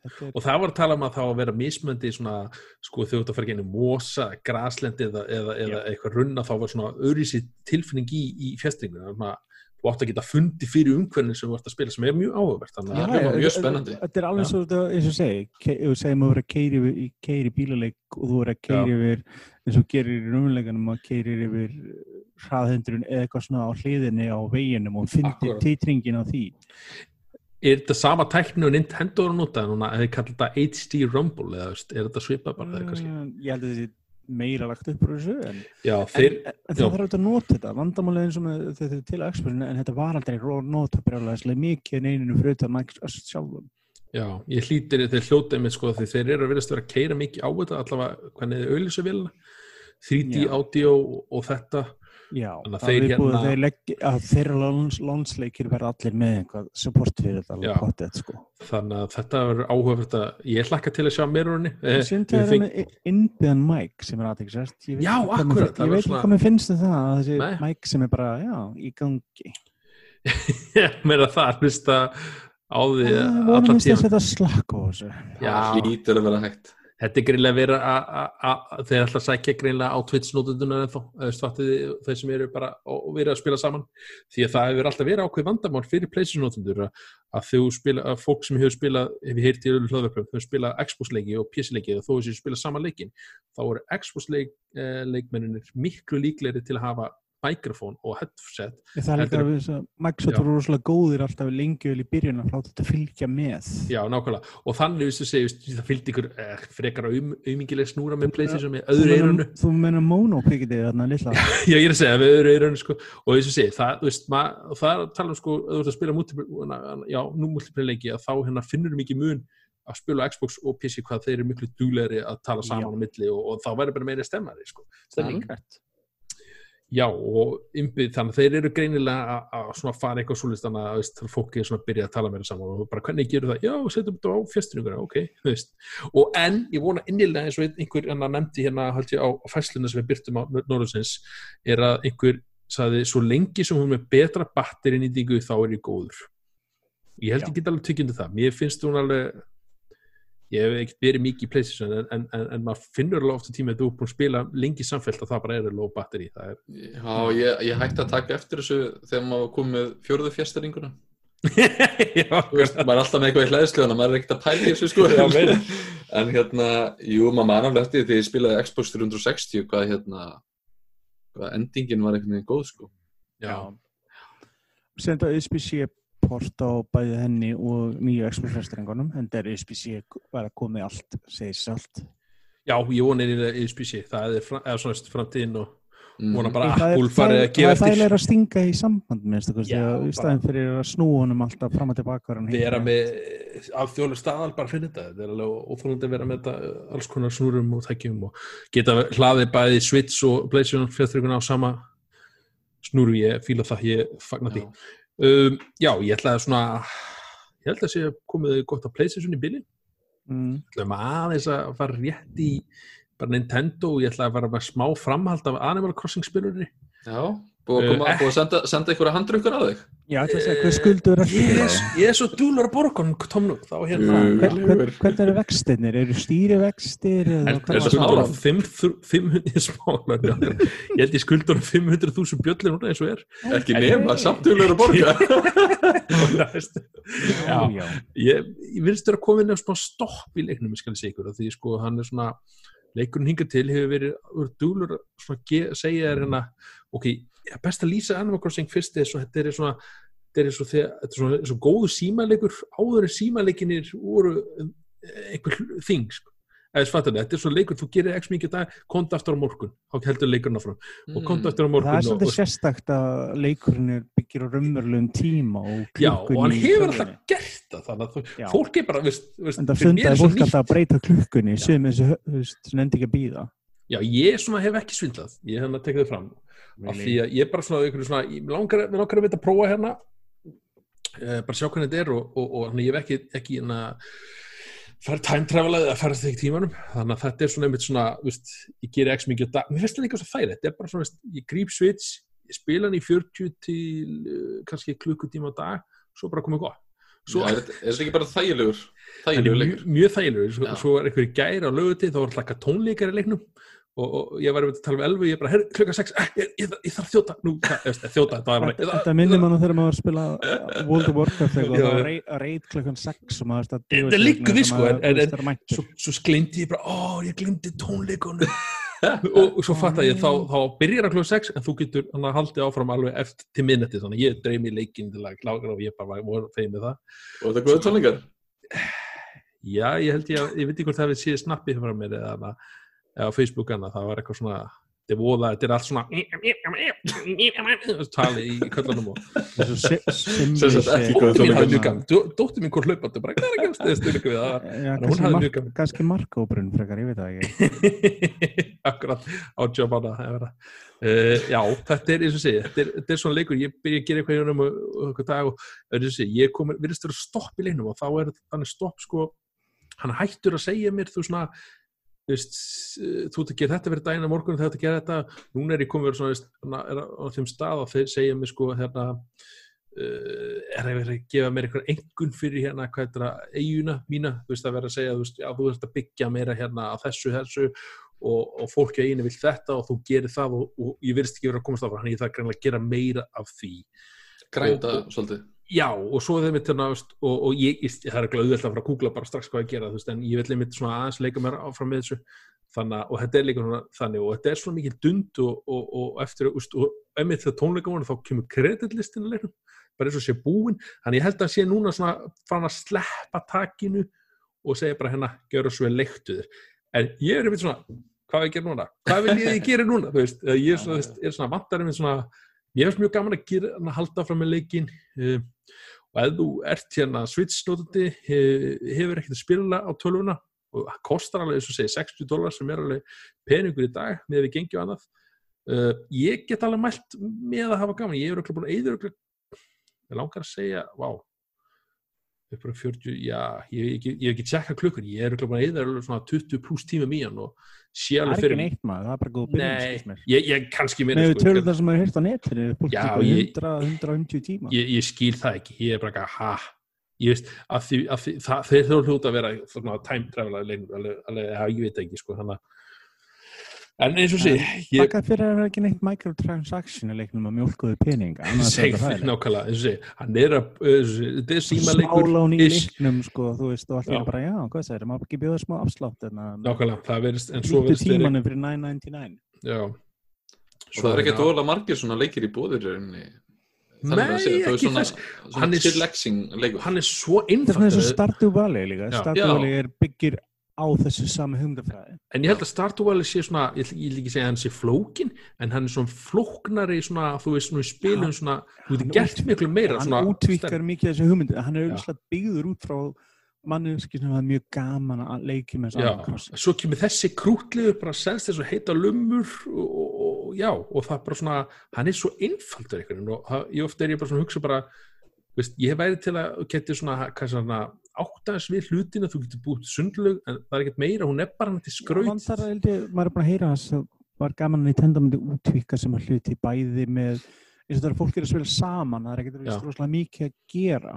Þetta er- og það var að tala um að það á að vera mismöndi svona, sko þú ert að fara genið mosa, graslendi eða, eða, eða eitthvað runna þá var svona öðrísi tilfinning í, í fjastringuna þannig að þú átt að geta fundi fyrir umhverfni sem þú ert að spila sem er mjög áhugavert. Þannig að hljómar mjög þetta- spennandi. Þetta er alveg svo eins og segi, þú segjum að vera að keiri, bílaleik og þú er að keiri yfir eins og gerir í raunleikanum að keiri yfir hraðhendrun eða eitthvað svona á hliðinni á veginum og fyndir Akkúrat. titringin á því. er þetta sama tækni og Nintendo er að nota núna, eða kallar þetta HD Rumble eða er þetta svipað bara eða kannski Mm, Ég held að þetta sé meira lagt upp úr þessu en, já, en, þeir, en já. það þarf að nota þetta vandamálið eins og þetta er til Xboxinu en þetta var aldrei nota brjálæðislega mikið neyninu fyrir þetta Microsoft sjálfum. já, ég hlýtir þeir hljótið með sko því þeir eru að verðast vera að keira mikið á þetta allavega hvernig þið auðlýsa vilna 3D Já. audio og þetta Já, Þannig að það þeir er hérna- þeir leggja, að þeirra láns, lánsleikir verða allir með einhvað support fyrir þetta potið sko. þannig að þetta verður áhugavert að ég hlakka til að sjá mirrorinni eh, Sýnt við það er með innbyðan mic sem er aðtækisvært. Það Ég veit ekki svona- hvað mér finnst um það, að þessi Nei. mic sem er bara, já, í gangi. meira það að hlusta á því Það að tíma setja slakk á þessu. Já. Það hlýtur að vera hægt. Þetta er greinlega verið að- að að- þeir ætla að sækja greinlega á Twitch-nótundunar ennþá, eða þeir sem eru bara og verið að spila saman. Því að það hefur alltaf verið ákveð vandamál fyrir PlayStation-nótundur að, að þau spila að fólk sem hefur spilað, ef ég heyrti í öllum hlöðverkum, þau spila Xbox-leiki og PC-leiki og þó þessi spila sama leikin þá eru Xbox-leikmenninir miklu líklegri til að hafa mikrofón og headset Það er líka að við þess að Microsoft voru rosalega góðir alltaf lengi vel í byrjun að láta þetta fylgja með. Já, nákvæmlega. Og þannig, segja, viðstu, það fylgdi ykkur eh, frekar um, aumingileg snúra með Þú- PlayStation með Þú öðru eirunu. Þú menna monopikitið þarna lilla. Já, ég er að segja, með öðru eirunu, sko. Og að segja, það, þú veist, mað, það er að tala um, sko, þú ert að spila multiplayer, já, nú multiplayer leiki, að þá hérna finnur mikið mun að spila á Xbox og PC hvað þeir eru miklu duglegri að tala saman á milli og, og þá verður bara meira stemmari, sko. Stemming. Já, og ymbið, þannig þeir eru greinilega að, svona fara eitthvað svolítið þannig að veist, fólki er svona að byrja að tala meira saman og bara hvernig gerur það, já, setjum þetta á fjastuninguna, ok, þú veist. Og en, ég vona innilega eins og einhver hérna nefndi hérna, held ég, á, á fæsluna sem við byrtum á Norðursins, er að einhver saði, svo lengi sem hún er með betra batterinýtingu þá er ég góður. Ég held Já. get alveg tekjandi það. Mér finnst hún alveg, ég hef ekkert verið mikið í PlayStation en, en, en, en maður finnur alveg ofta tíma að þú er búin að spila lengi samfellt að það bara er low batteri. Það er Já, ég, ég hætti að taka eftir þessu þegar maður kom með fjórðu fjestaringuna. Já, Þú veist, maður er alltaf með eitthvað í hlæðsluðuna, maður er ekkert að pæla í þessu sko. En hérna, jú, maður man alveg eftir því þegar ég spilaði Xbox 360, hvað hérna, hvað endingin var einhvern veginn góð sko. já, Senda USB-C port á bæði henni og nýju Xbox-festringunum en það er USB-C bara komið allt, segir sjálft. já, ég vona einnig að ESPC, það er svona framtíðin og Mm. vona bara Það að er- Apple farið að það gefa er eftir þægilega að stinga í samband minnst í staðin fyrir að snúa honum alltaf fram og tilbaka. heitir. með alþjóðlega staðal bara fyrir þetta, þetta er alveg óþólandi að vera með þetta uh, alls konar snúrum og tækjum og geta hlaðið bæði Switch og PlayStation fjárþryguna á sama snúru, ég fíla það, ég fagna því. Um, já, ég ætla að svona ég held að sé komið gott að PlayStation í byrjun Mm. ætlum aðeins að fara rétt í bara Nintendo og ég ætla að fara með smá framhald af Animal Crossing spilurinn Já, búið að, koma, Uh, búið að senda, senda einhverja handrukkur á þig. Já, þetta er að segja, hver skuldur er ég er, eftir ég er svo dúlar að borga Tomnum, þá hérna. Hvern, hvern, hvernig eru vextirnir? Eru stýrivextir? er var smála smálar? 500 smálar já. ég held ég skuldur 500.000 bjöllir núna eins og er Ekki En- nema, samtöluður að borga. Já, já. ég, ég vilst vera að smá stopp í leiknum, ég skal segja ykkur því sko hann er svona leikurinn hingað til hefur verið úr dúlur að segja þér hérna ok, ja, best að lýsa Animal Crossing fyrst er svo, þetta er svona þetta er þegar þetta er svona, eins og góðu símalegur. Áður en símaleginir voru eh, einhver þing sko. þetta er svona leikur, þú gerir x mikið dag komdu aftur á morgun, þá heldur leikurinn áfram. Og komdu aftur á Það morgun er og, svolítið og, sérstakt að leikurinn er byggir á raunverulegum tíma og já, og hann hefur alltaf gert það þannig að þú, Já. fólk er bara veist, veist, En það er svo fólk alltaf að breyta klukkunni sem þessi, þú veist, sem endi ekki að býða. Já, ég svona hef ekki svindlað. Ég hef hann að tekja þau fram. Af því að ég er bara svona, svona ég langar, langar að vita að prófa hérna uh, bara sjá hvernig þetta er og, og, og ég hef ekki, ekki hérna fara time travelaði að fara þetta ekki tímanum. Þannig að þetta er svona einmitt svona veist, ég gerir ekki mikið á dag, mér finnst það líka svo þægilegt. Þetta er bara svona, veist, ég gríp switch ég spila hann í 40 til uh, kannski klukkutíma á dag, svo bara komið gott. Svo, svo er, þetta- er ekki bara þægilegur? Er þægilegur mjög, mjög þægilegur. Svo, Já. svo er einhverju gæri á löguti þá var alltaf tónleikar í leiknum og, og ég var að tala við Elfu ég bara, herr, klukka 6 eh, ég, ég, ég þarf að þjóta. Nú, veist, þjóta, þetta var bara Þetta þetta minnir mann þegar maður var að spila World of Warcraft og það var að reit klukkan 6 og maður að Þetta að sko, en- svo, svo glimti ég bara, ó, ég glimti tónleikunum. Og, og svo fatt að ég þá, þá byrjar að klukka 6 en þú getur hann að haldið áfram alveg eftir til minnetti, þannig að ég dreif mér leikinn til að klára og ég bara var- feið með það. Og þetta góða tónleikar? Já, ég held ég, að- ég veit ekki hvort það hefði séð snappið frá mér eða, eða, Facebook hana, það var eitthvað svona þetta er voða, þetta er allt svona tali í köllunum og simli sagt ekki sé- góð dóttir mín hafði mjög gaman. Dó- dóttir mín hvort hlaupandi bara, hvað er að þess styrku við það? Að hún hafði mjög gaman. kannski markóbrun frekar, ég veit það ekki. Akkurat á jobbana uh, já, þetta er eins og segja þetta er, þetta er svona leikur, ég byrja að gera eitthvað í honum og, dag og eins og segja, ég kom virðist vera stopp í leiknum og þá er þannig stopp sko, hann hættur að segja mér þú svona þú veist, eh, þú ert að gera þetta fyrir daginn á morgun þú ert að gera þetta, núna er ég komið veist, svona, er á þeim stað þeir segja mér sko hérna uh, er að vera að gefa mér eitthvað engun fyrir hérna, hvað er það, eiguna mína, þú veist að vera að segja, þú veist, já, þú ert að byggja meira hérna á þessu, þessu og, og fólki á einu vil þetta og þú gerir það og, og ég verðist ekki vera að komast af hann ég það greinlega að gera meira af því. Grænda svolítið já, og svo þeim mitt hérna, veist, og, og ég, það er ekki auðvitað að fara að googla bara strax hvað ég gera, þú veist, en ég vil einmitt svona aðeins leika mér áfram með þessu. Þannig, og þetta er líka svona, þannig og þetta er svona mikið dund og, og, og eftir úst, og einmitt þegar tónleika voru þá kemur kreditlistin að leiknum, bara eins og sé búin þannig ég held að sé núna svona fann að sleppa takinu og segja bara hérna, gjöra svo vel leiktuður en ég er einmitt svona, hvað er ég gera núna? Hvað vil ég gera núna, þú veist ég er svona, veist, svona vantar einmitt svona ég finnst mjög gaman að gera, að halda fram með leikin um, og ef þú ert hérna Switch notandi he- hefur ekkert að spila á tölvuna og það kostar alveg, eins og segja, 60 dólar sem er alveg peningur í dag með við gengjum annað. Uh, ég get alveg mælt með að hafa gaman, ég er örugglega búin að eyða örugglega- ég langar að segja, vá upp á 40, já, ég, hef ekki tjekka klukkur, ég er búin að eyða alveg svona 20 pluss tíma mín og sé Það alveg er fyrir ekki neitt maður, það er bara góð byrjun Nei, ég, ég kannski Nei, meina við tölum það sem er hýrt á netinu fólk Já, er ég- 100, 150 tíma. Ég, ég skil það ekki, ég er bara ekki ha, ég veist, að því, að því það, þeir þurfa hljóta að vera svona time travel alveg, alveg, alveg, ég veit ekki sko, þannig að en eins og sé, ég Þakka fyrir að vera ekki neitt microtransaction í leiknum að er þetta því hræðilegt. nákvæmlega, eins og sé hann er að, þetta er símaleikur smálán í leiknum sko, þú veist, og allir Já. er bara, já, hvað það er, maður ekki bjóða smá afslátt en að nákvæmlega, það verðist, svo verið tímanum fyrir 9.99 já, Og það er ekki hérna- dóla margir svona leikir í bóðir Þannig Nei, að þú er ekki svona, þess- svona hann er- hann er svo þetta er svona eins og einfalt Stardew Valley líka. Valley er byggir á þessu sami hugmyndafræði. En ég held að Valley sé svona ég vil ekki segja að hann sé flókin en hann er svona flóknari svona, þú veist, svona í spilum svona, þú getur gert miklu meira hann svona, útvíkar mikið þessu hugmyndi. Hann er auðvitað byggður út frá manneski sem var mjög gaman að leiki með krossi svo kemur þessi krútliður bara selst þess að heita lumur og, og, og já, og það bara svona hann er svo einfaldur einhvern veginn og ég ofta er ég bara svona að hugsa bara veist, ég hef væri til að geti svona, svona áttaðis við hlutina, þú getur búið til sundlög en það er ekkert meira, hún er bara hann til skraut. Vantar að held ég, maður er bara að heyra þess að var gaman að Nintendo myndi útvíka sem að hluti bæði með eins og það er fólk er að spila saman það er ekkert rosalega mikið að gera.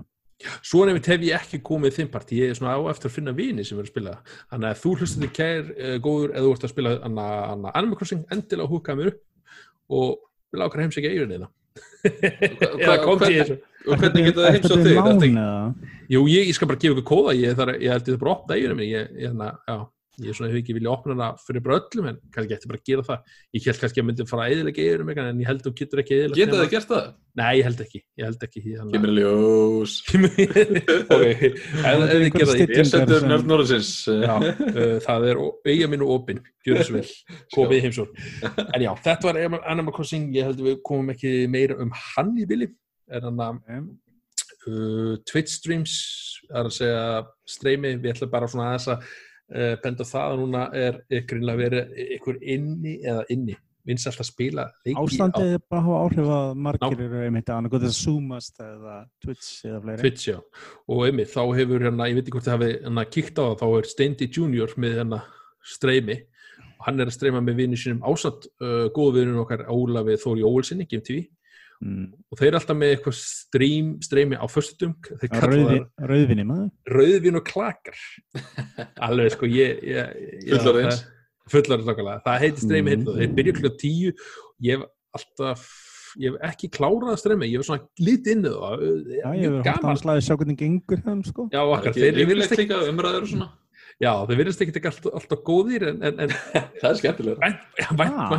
Svo nefnt hef ég ekki komið þinn part. Ég er svona á eftir að finna vini sem er að spila. Þannig að þú hlustir þig kær uh, góður eða þú ert að spila anna, anna Animal Crossing endilega húkaði mér upp og ákvæða heimsækja eiginina hva- eða kom til þessu. Og hvernig geta það Ertu heims á að þig? Jú, ég, ég skal bara gefa ykkur kóða, ég, þar, ég held ég það bara opna eiginu minni, ég, hef ekki vilja opna hana fyrir bara öllum en kannski getur bara að gera það. Ég held kannski að myndi fara að eðilega yfir mig en ég held að þú getur ekki eðilega Geta þið gert það? Nei, ég held ekki, ég held ekki að- í ljós. Það Ég setur sem- nörd norðsins Já, uh, það er eiga mínu opinn, gjör þessu vel, komið heimsór. En já, þetta var Animal Crossing, ég held að við komum ekki meira um hann í bili, er hann að uh, Twitch streams, það er að segja streymi, við ætlum bara svona aðeins að uh, benda það að núna er ykkur verið ykkur inni eða inni, minnst alltaf spila leiki Ástandið er bara að hafa áhrif að margir eru einmitt að annað gott að zoomast eða Twitch eða fleiri. Twitch, og einmitt, þá hefur hérna, ég veit ekki hvort þið hafi hérna kíkt á það, þá er Steindi Junior með hérna streymi. Og hann er að streyma með vinnu sínum ásatt uh, góðu vinnun okkar Ólafi Þóri Ólsinni, GMTV Mm. og þeir eru alltaf með eitthvað stream, streymi á það rauðvinni maður. rauðvin og klakar alveg sko, ég, ég, ég Fullorðins. það- fullorðins okkarlega, það heitir streymi Mm. mm. þeir byrja klukka tíu ég hef alltaf ég hef ekki klárað að streymi, ég hef svona lítið inn það, Já, ég hefur hægt að slæði sjá hvernig gengur þeim sko. Já, okkar, þeir, virðast ekki, líka umræður og svona já, þeir virðast ekki ekki alltaf, alltaf góðir en, en, en Það er skemmtilega vænt, Ah.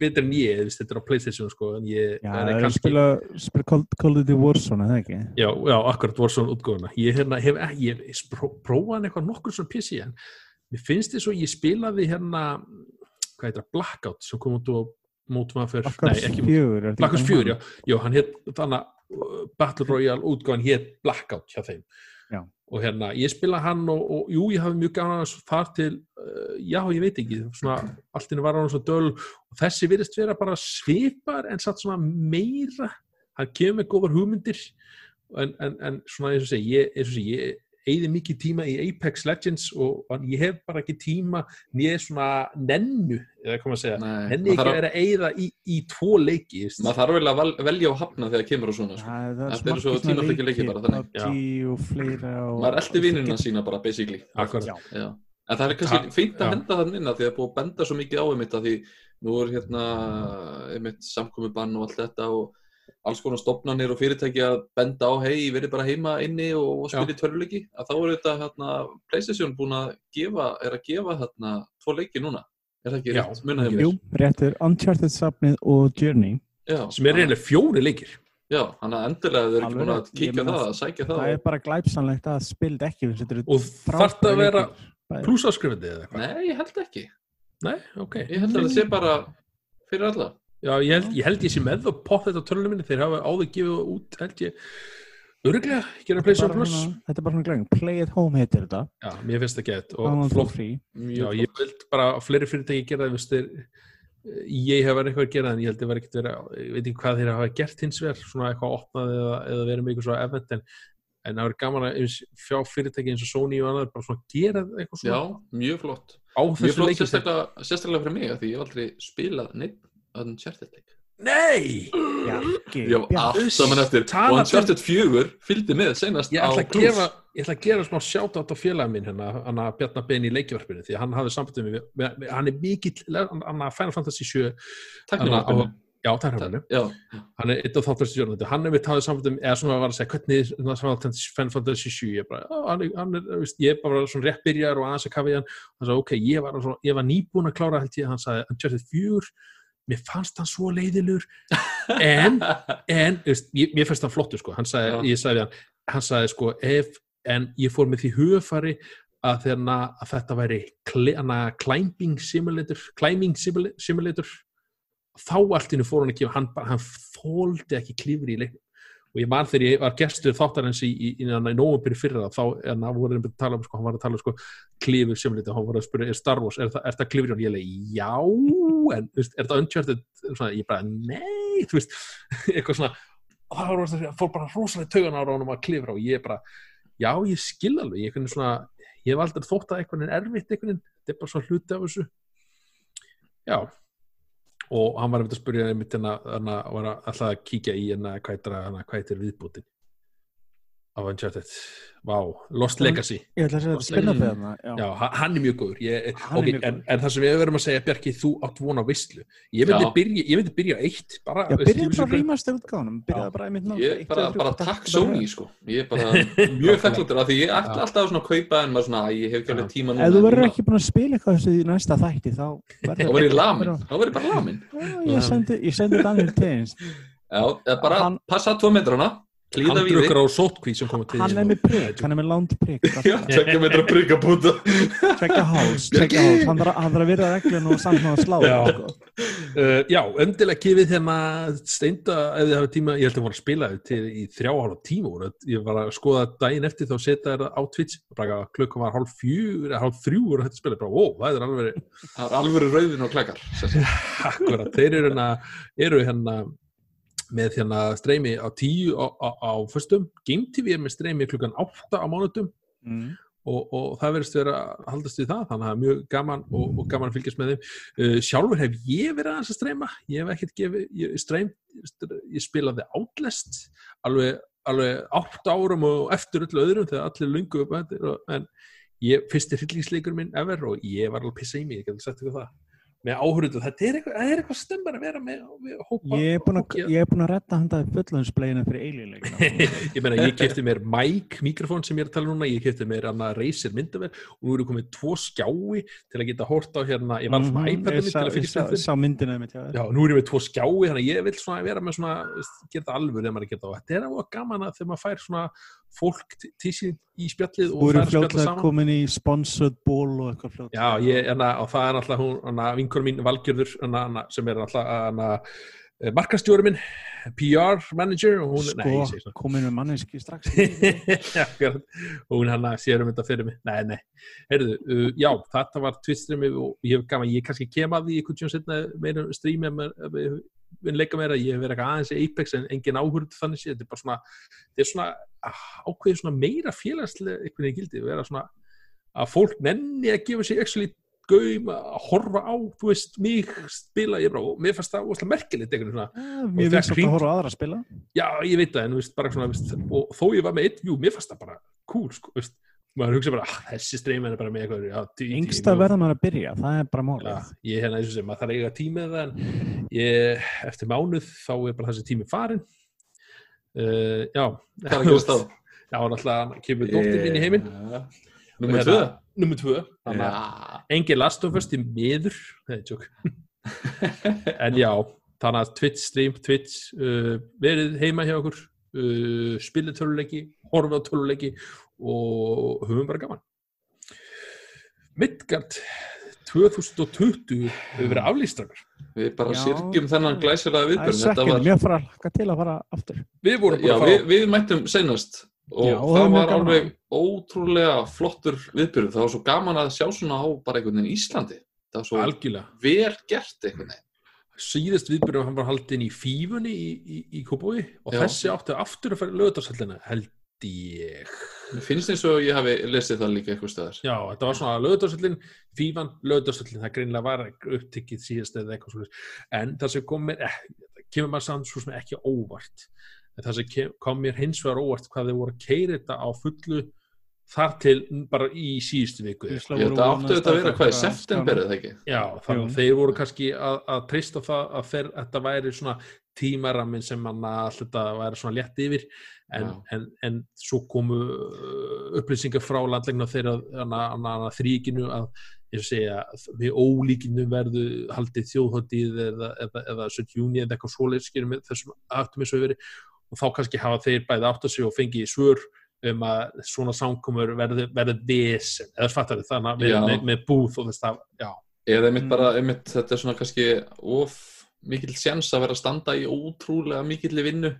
betur en ég, þetta er á Playstation sko, en ég, Já, það er að kannski, spila, spila Call, of Duty Warzone, eða ekki? já, já, akkurat svona útgóðuna, ég hérna, hef, spró, prófað eitthvað nokkur svona PC en mér finnst þið svo, ég spilaði hérna hvað heitir það, Blackout sem kom út á mótum að fyrir, Black Ops nei, ekki 4. er þetta Black Ops ekki 4, já, já, hann hétt þannig að Battle Royale útgáðan hétt Blackout hjá þeim Já. Og hérna, ég spila hann og, og jú, ég hafði mjög gaman að þar til uh, já, ég veit ekki, svona allt inni var hann svo döl. Og þessi virðist vera bara svipar en satt svona meira. Hann kemur með góðar hugmyndir. En, en, en svona eins og segi ég, eins og segi, ég eigði mikið tíma í Apex Legends og, og ég hef bara ekki tíma nýja svona nennu eða maður að segja, Nei, maður ekki að vera að eigða í, í tvo leiki maður þarf vel að velja og hafna þegar kemur og svona sko. Það er svo tímaflekki leikir bara, þannig. PUBG og fleira og... Maður eldi vinnina sína bara basically Akkurat. Já, Já. En það er kannski Ta- fínt að já. henda þann inn að því að það er búið að benda svo mikið á einmitt að því nú er hérna einmitt samkomibann og allt þetta og alls konar stopnarnir og fyrirtæki að benda á hei, verið bara heima inni og, og spila í törfuleiki að þá er þetta hérna Playstation búin að gefa, er að gefa hérna tvo leiki núna, er það ekki Já. rétt? Munið Jú, réttur Uncharted safnið og Journey. Já, sem er reynilega fjóri leikir. Já, hann að endilega þau eru ekki búin að kíkja það, að sækja það Það er bara glæpsanlegt að spild ekki eru og þarf það að vera Bæði. plúsáskrifandi eða eitthvað? Nei, ég held ekki. Nei, ok. Ég held að það sé bara fyrir alla Já, ég held ég, held ég sé með og pott þetta á tölunum minni. Þeir hafa áður gefið út held ég öruglega, gera er PlayStation Plus. þetta er bara svona glæðing, Play at Home heitir þetta. Já, mér finnst það gett og flott. Já, ég vild bara að fleiri fyrirtæki gera það. Ég hef verið eitthvað að gera en ég held að vera ekkert verið ég veit ekki hvað þeir hafa gert hins vegar svona eitthvað opnað eða, eða verið með eitthvað svona event en, en það verið gaman að fjá fyrirtæki eins og Sony og annað bara svona gera eitthvað Já, svona mjög flott. Mjög flott sérstaklega, sérstaklega fyrir mig af því ég hef aldrei spilað neitt að Uncharted leik. Nei! Ég hef allt saman eftir og Uncharted 4 fylgdi með senast Ég á ætla, að Plus. gefa, ég ætla að gera smá sjátt á félag minn hérna, hann að Bjarnar Ben í leikjvarpinu því að hann hafði sambandið með, með, með hann er mikill, hann að Final Fantasy 7 Tæknimappinu já, það er hann Já, hann er eitt af þáttur stjórnandi. Hann er mitt hafið sambandum, eða svona var að segja hvernig er Final Fantasy- Final Fantasy 7 ég, bara, á, hann er, hann er, veist, ég er bara svona rétt byrjar og aðeins að kafa í hann. Hann sagði, ok, ég var, var nýbúin að klára held ég, hann sagði, Uncharted 4 mér fannst hann svo leiðilur en, en veist, ég, mér finnst hann flottur sko, hann sagði, ég sagði hann hann sagði sko, ef en ég fór með því hugafari að, þeirna, að þetta væri hana, climbing simulator climbing simula- simulator þá allt innu fór hann ekki hann, hann þóldi ekki klifri í leiknum og ég man þegar ég var gestur þáttarins í, í, í, í, fyrir það þá en það voru einhvern tala um sko, hann var að tala um sko klifur simulator, hann var að spyrja, er Star Wars er, það, er það klifri og ég leið, já en veist, er það Uncharted? Svona, ég bara, nei, þú veist eitthvað svona, og það var það fór bara rosalega taugan ára ánum að klifra og ég bara, já, ég skil alveg ég, er svona, ég hef aldrei þótt að eitthvað er erfitt eitthvað, þetta er bara svona hluti af þessu. Já og hann var að spyrja einmitt hérna, hérna að alltaf að kíkja í heitir, hérna, hvað heitir viðbútin Uncharted Vá, Lost Legacy. Ég ætla að segja þetta fyrir hana. Já. Já, ha- hann er mjög góður. Ég, okay, mjög en, en það sem við verðum að segja Bjarki, þú átt von á veistlu ég myndi, byrja, ég myndi byrja eitt bara, Já, ég bara rýmast útgáðanum, byrjaði bara einmitt nátt. Ég bara, bara takk Sony sko. Ég er bara mjög þakkláttur af því ég ætla alltaf svona að kaupa en maður svona, "Æ, ég hef ekki alveg tíma núna Ef þú verður ekki búin að spila eitthvað þessu í næsta þætti, þá verður ég bara lamin Já, Ég sendi, ég sendi Daniel Teins. Já, eða bara passa tvo metrana Drukkar á sótkví sem komið til Hann er með prigg, hann er með lánt prigg. Tvekja metra brygga búta Tvekja háls, tvekja háls. Hann þarf að virða reglun og samt að slá. Já. sko. uh, já, endilega gefið hérna steinda ef þið hafa tíma, ég held að voru að spila til í þrjá og hálfa tíma voru. ég var að skoða daginn eftir þá setja þetta á Twitch bara klukkan var hálf fjúr eða hálf þrjú og þetta spila, bara, ó, það er alveg Það er alveg rauðin og sagt. akkurat, þeir eru hérna, eru hérna með hérna streymi á tíu á, á, á föstum, Game TV er með streymi klukkan átta á mánutum Mm. og, og það verðist vera að haldast við það, þannig að það er mjög gaman og, og gaman að fylgjast með þeim. Uh, sjálfur hef ég verið aðeins að streyma, ég hef ekkert gefið, ég, streym, ég spilaði Outlast alveg, alveg átt árum og eftir öllu öðrum þegar allir lungu upp eftir, og, en ég, fyrsti hryllingsleikur minn ever og ég var alveg pissa í mig, ég ekki sagt ykkur það með áhörundu, þetta er eitthvað, það eitthvað stemmar að vera með, með hópa Ég er búin að, ég redda handaði fullunnsbleginu fyrir eilíðleikina. ég meina, ég kefti mér mic mikrofón sem ég er að tala um núna, ég kefti mér hana Razer myndavel og nú eru komið tvo skjái til að geta hort á hérna, ég var svona Mhm, iPad-inu ég til að Ég fylgja með þeim. sá myndina mitt, já. Já, nú er ég með tvo skjái, þannig að ég vil svona vera með svona, gera þetta alvöru þegar maður er að geta á. Þetta er alveg gaman að þegar maður fær svona fólk til- sín í spjallið og það er fljótlega saman. komin í sponsored ból og eitthvað fljótlega. Já, ég, hana, og það er alltaf hún, vinkur mín Valgjörður, hana, hana, sem er alltaf hana, markastjóri minn, PR manager hún, nei, Sko, svona. komin með manneski strax. Og hún hann sér um þetta fyrir mig. Nei, nei, heyrðu, uh, já, þetta var Twitch-streami og ég hef gaman, ég kannski kem að því einhvern tjón setna meira strími við leika meira, ég hef verið eitthvað aðeins í Apex en engin áhörð þannig sé, þetta er bara svona þetta er svona ah, ákveðið svona meira félagslega einhvern veginn gildi, vera svona að fólk nenni að gefa sér actually gaum að horfa á, þú veist, mig spila, ég bara, og mér fannst það merkilegt einhvern veginn svona, Mér þegar finnst hring- að horfa á aðra að spila. já, ég veit það, en þú veist, bara svona, veist, og þó ég var með eitt, jú, mér fannst það bara cool, sko, veist, maður hugsa bara, ah, þessi streyman er bara með eitthvað, já, tí, Yngsta verða maður að byrja, það er bara Já, málið. ég hérna eins og sem, maður þarf að eiga tími með það, en ég, eftir mánuð, þá er bara þessi tími farin, uh, já, er gerast þá? Já, náttúrulega kemur dóttir mín í heiminn, Númer Hérna, 2 nummer tvö, þannig að engin last of us til miður, nei, tjók, en já, þannig að Twitch stream, Twitch, uh, verið heima hjá okkur, uh, spilið töluleiki, horfið á töluleiki og höfum bara gaman. Midgard 2020 hefur verið aflýstrakar. Við bara Já. sirkjum þennan glæsilega Það er viðbjörn Þetta svekkjandi, var, mér fara til að fara aftur. Við vorum já, bara að við, fara við mættum senast og Já, það var var gaman. alveg ótrúlega flottur viðbjörn Það var svo gaman að sjá svona á bara einhvern veginn Íslandi Það var svo algjörlega. vel gert einhvern veginn Síðast viðbyrjum hann var haldinn í fífunni í, í, í Kópói og Já. þessi átti aftur að fara í lögutarsallina, held ég. Mér finnst eins og ég hafi lesið það líka eitthvað staðar Já, þetta var svona lögutarsallin, fífan, lögutarsallin, það greinlega var upptikið síðast eða eitthvað svona. En það sem kom mér, eh, kemur maður samt svo sem ekki óvart. En það sem kom mér hins vegar óvart hvað þau voru að keira þetta á fullu þar til bara í síðustu viku. Þetta áttu þetta að vera hvað í september eða ekki? Já, þannig þeir voru kannski að, að treysta það að þeir, þetta væri svona tímarammin sem mann að allt þetta væri svona létt yfir. En, en, en svo komu uh, upplýsingar frá landlegna þeirra þrýkinu að ég segja, við ólíkinu verðu haldið þjóðhóttið eða, eða, eða 17. júni eða eitthvað svoleið skilur með þessum aftum eins og verið og þá kannski hafa þeir bæði átt að sig og fengið svör um að svona samkomur verði, verði vesen, eða fattar þið þannig að Já. með, með búð og þess að, já, Eða einmitt Mm. bara, einmitt, þetta er svona kannski of mikill sjans að vera að standa í ótrúlega mikill vinnu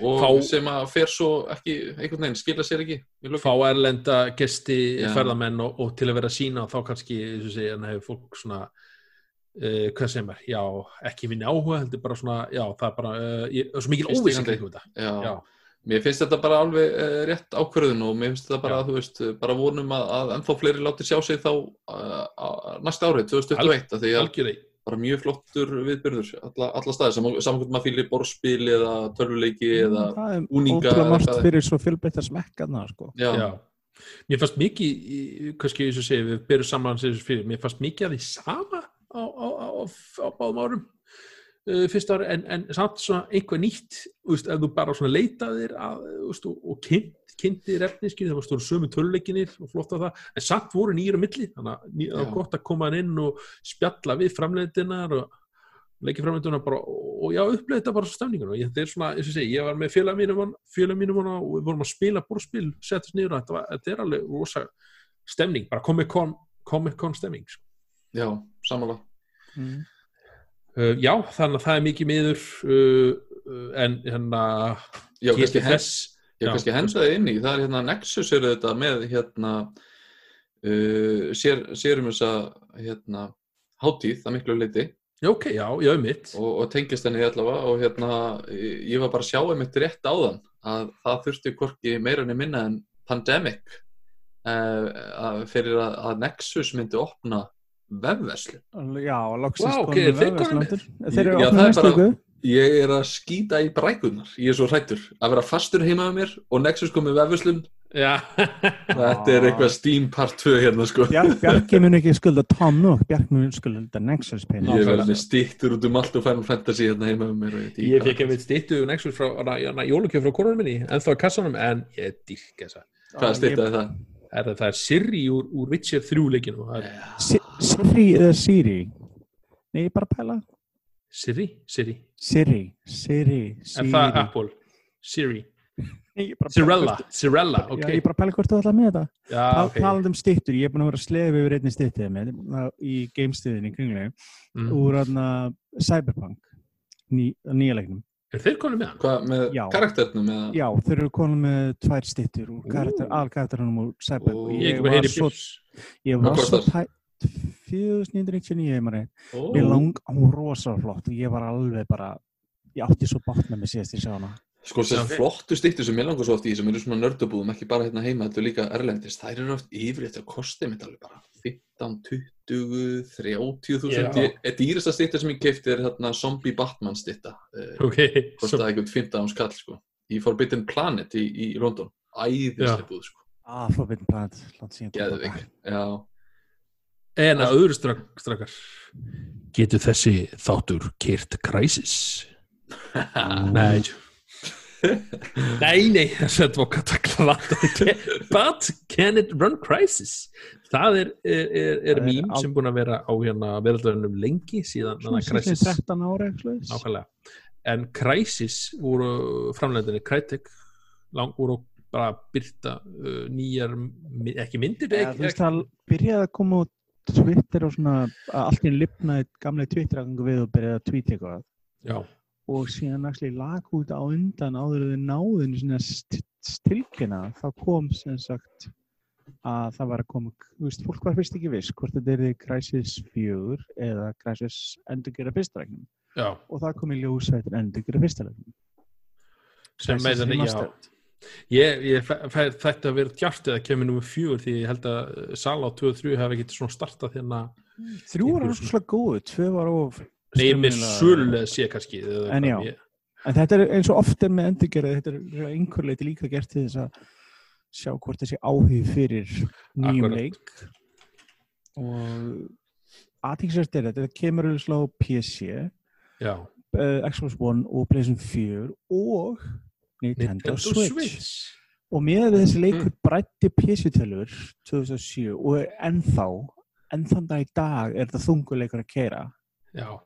og Fá- sem að fer svo ekki, einhvern veginn, skila sér ekki í fá erlenda gesti ferðamenn og, og til að vera að sína og þá kannski, eins og segja, hann hefur fólk svona uh, hvað sem er, já, ekki minni áhuga heldur bara svona, já, það er bara uh, ég, svo mikil. Já. Mér finnst þetta bara alveg uh, rétt ákvörðun og mér finnst þetta bara, Já. þú veist, bara vonum að, að ennþá fleiri láti sjá sig þá næsta árið, 2021, af því að algjörði, bara mjög flottur viðbyrður alla, alla staði, saman hvort maður fýlir borðspil eða tölvuleiki eða það er úninga ótrúlega margt fyrir svo fjölbreytta smekkarna sko. já, Já. Mér fannst mikið, í- kannski eins og segja, við berum saman þessu fyrir, mér fannst mikið af því sama á, á, á, á, á báðum árum. Uh, fyrsta ári, en, en samt svona einhver nýtt, veist, ef þú bara svona leitaðir að, þú veist, og, og kynnt, kynntir efniskið, það var stóru sömu töluleikinir og flott á það, en samt voru nýra milli, þannig að það var gott að koma inn og spjalla við framleitinnar og leikið framleitinnar bara, og já, upplega þetta bara stemningun og ég, þetta er svona, og ég segi, ég var með félag mínum, félag mínum og við vorum að spila borðspil, settast niður og þetta, var, þetta er alveg rosa stemning, bara Comic Con, Comic Con stemning, sko. já, samanlega mm. Uh, já, þannig að það er mikið miður uh, uh, en hérna já, kannski, getur hens, þess já, Já. kannski hensaði inn í það er hérna Nexus eru þetta með hérna uh, sér, sérum þessa hérna hátíð, það miklu leiti já, ok, já, já, mitt og, og tengist henni allavega og hérna ég var bara að sjá einmitt rétt áðan að það þurfti hvorki meira enn minna en Pandemic uh, að, fyrir að, að Nexus myndi opna vefverslu Já, loksins Vá, ok, komnir þeir komnir vefverslandur. Þeir eru Já, opnað það er næstu bara- viku. ég er að skýta í brækunar ég er svo hrættur að vera fastur heima með mér og Nexus komið vefverslun já, þetta er eitthvað Steam part 2 hérna sko Bjar- Bjarki mun ekki skulda Tom Nook, Bjarki mun skulda Nexus ég pening. verði með stittur út um allt og Final Fantasy hérna heima með mér ég fekk einmitt stýttu Nexus frá jólugjöf frá korunum minni, ennþá í kassanum en ég dýrk þessa hvað stittaði það? Er það, það er Siri úr, úr Witcher 3 leikinu það er Si- Siri eða Siri? Nei, ég bara pæla. Siri, Siri, Siri, Siri, er Siri. það Apple Siri, Cirella Cirella, Já, ok ég bara pæla hvort þú ætla með þetta. já, Það ok talað um stittur, ég er búin að vera að slefa yfir einni stittið með í gamestöðinni kringlega Mm. úr aðna Cyberpunk ný, nýja leiknum. Er þeir konum með hann? hvað með Já. karakternum eða? Já, þeir eru konum með tvær stittur alkarakterunum úr Cyberpunk. Og ég var svo, ég var svo tætt 4999 ég maður. Mér lang, hún var rosalega flott og ég var alveg bara, ég átti svo bátt með mig síðast ég sá hana. Sko Já. þessar flottu stýttur sem ég langar svo oft í sem eru svona nördabúðum, ekki bara hérna heima þetta er líka erlendist, þær eru oft yfirleitt að kosti mitt alveg bara 15, 20, 30 þúsund. Já. Ég- eh, dýrasta stýtta sem ég kefti er hérna Zombie Batman stýtta uh, ok, svo, kostaði eitthvað 15 skall sko. Í Forbidden Planet í, í London. Æðislega búð sko, Ah, Forbidden Planet, en að öðru strak, strakar. Getur þessi þáttur keirt Crysis? nei Nei, nei, þetta var katakla But can it run Crysis? Það er, er, er, er al- sem búin að vera á hérna verðalunum lengi síðan Svona að Crysis 13 ára, nákvæmlega. En Crysis voru framleitinni Crytek voru bara að byrta uh, nýjar, ekki myndir Ja, ekki, veist, það byrjaði að koma út Twitter og svona, að allt í einu lifnaði gamlega Twitter-agangu við og byrjaði að tweeta eitthvað. já, Og síðan actually lag út á undan áður en þau náðin svona stilkina, þá kom sem sagt að það var að koma, þú veist, fólk var fyrst ekki viss hvort þetta er Crysis 4 eða Crysis endurgera fyrsta leiknum já, og það kom í ljós að þetta er endurgera fyrsta leiknum. sem Crysis með þannig, já Remastered. ég, ég fæ- fæ- þetta að vera djart eða kemur nummer fjögur því ég held að uh, Sala á 2 og 3 hafi ekki svona startað hérna Þrjú var alveg svona góðu, tvö var of Nei, skemmtilega- sölulega sé kannski En já. ég- En þetta er eins og oft er með endurgerð, þetta er einhver leiti líka gert til þess að sjá hvort þessi áhug fyrir nýjum leik og aðtíksvært er þetta, þetta kemur auðvitað á PC, Já, uh, Xbox One og PlayStation 4 og Nintendo, Nintendo Switch. Switch Og með þessi leikur brætti PC-tölur 2007 og ennþá, enn þann dag í dag er þetta þunguleikur að keira. Já,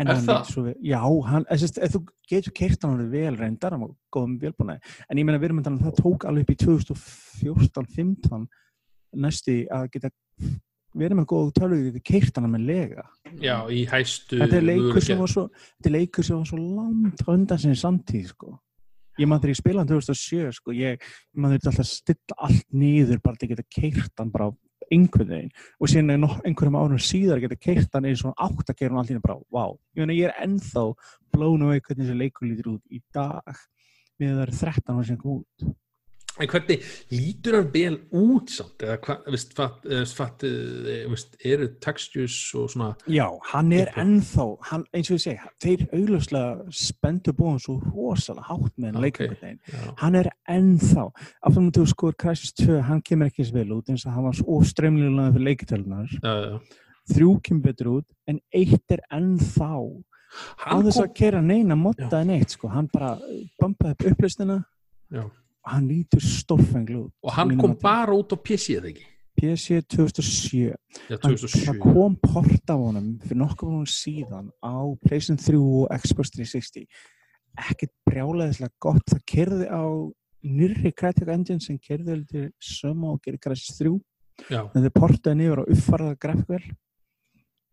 En Er það? vel- já, hann, þess, að þú getur keirt hann vel reyndar, var góðum velbúnaði. En ég meina, við erum að tala um það tók alveg upp í 2014-15 næstu að geta verið með góð tölvið, geta keirt hann með lega. já, í hæstu Þetta er leikur sem var svo, svo langt undan sinni samtíð, sko. Ég maður þegar ég spilaði hann 2007, sko, ég, maður þurfti alltaf að stilla allt niður bara til að geta keirt hann bara á einhvern veginn og síðan er einhverjum árum síðar geta keirt hann eins og átt að keira hann í einu bara, vá. Ég meina, ég er ennþá blown away hvernig þessi leikur lítur út í dag með það er 13 ára sem kom út. En hvernig lítur hann vel út samt? Eða hvað, veist, fatt, fatt, veist, eru textures og svona, Já, hann er ennþá, hann, eins og ég segi, þeir augljóslega spendu búin svo rosalega hátt með hann Ok. okay. leikum hann er ennþá aftur mútið þú skoður Crysis 2, hann kemur ekki eins vel út eins og hann var svo strömlilega fyrir já. þrjú kemur betur út en eitt er ennþá Hann þess kom, að kera neina mottaði neitt sko. hann bara bumpaði upp upplýstina Já. Hann lítur stórfenglu og hann kom bara út á eða ekki? PC 2007 Já, hann, 2007. það kom port af honum fyrir nokkuð vonum síðan á PlayStation 3 og Xbox 360 ekkert brjálæðislega gott. Það kerði á nýrri Crytek Engine sem kerði heldur sömu og Crysis 3 Já, en þau portaði niður á uppfaraða grafkvel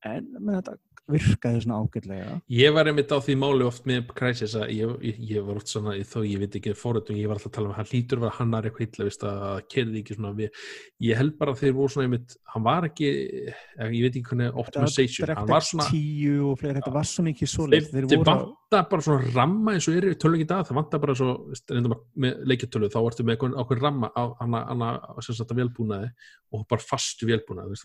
en menn, þetta virkaði svona ágætlega. Ég var einmitt á því máli oft með Crysis að ég, ég, ég var oft svona, þó ég veit ekki fórhættum, ég var alltaf að tala um hann hlýtur að vera hannar eitthvað illa, veist að kerði ekki svona við, ég held bara þeir voru svona einmitt, hann var ekki, ég veit ekki hvernig optimization, hann var svona 10 og fleiri, þetta var svo mikið svo þeir, þeir vanta bara svona ramma eins og er í tölvöki dag, það vanta bara svo veist, reyndum að með leikjartölu, þá ertu með ákveðin ramma á sagt að velbúnaði og bara fastu velbúnaði,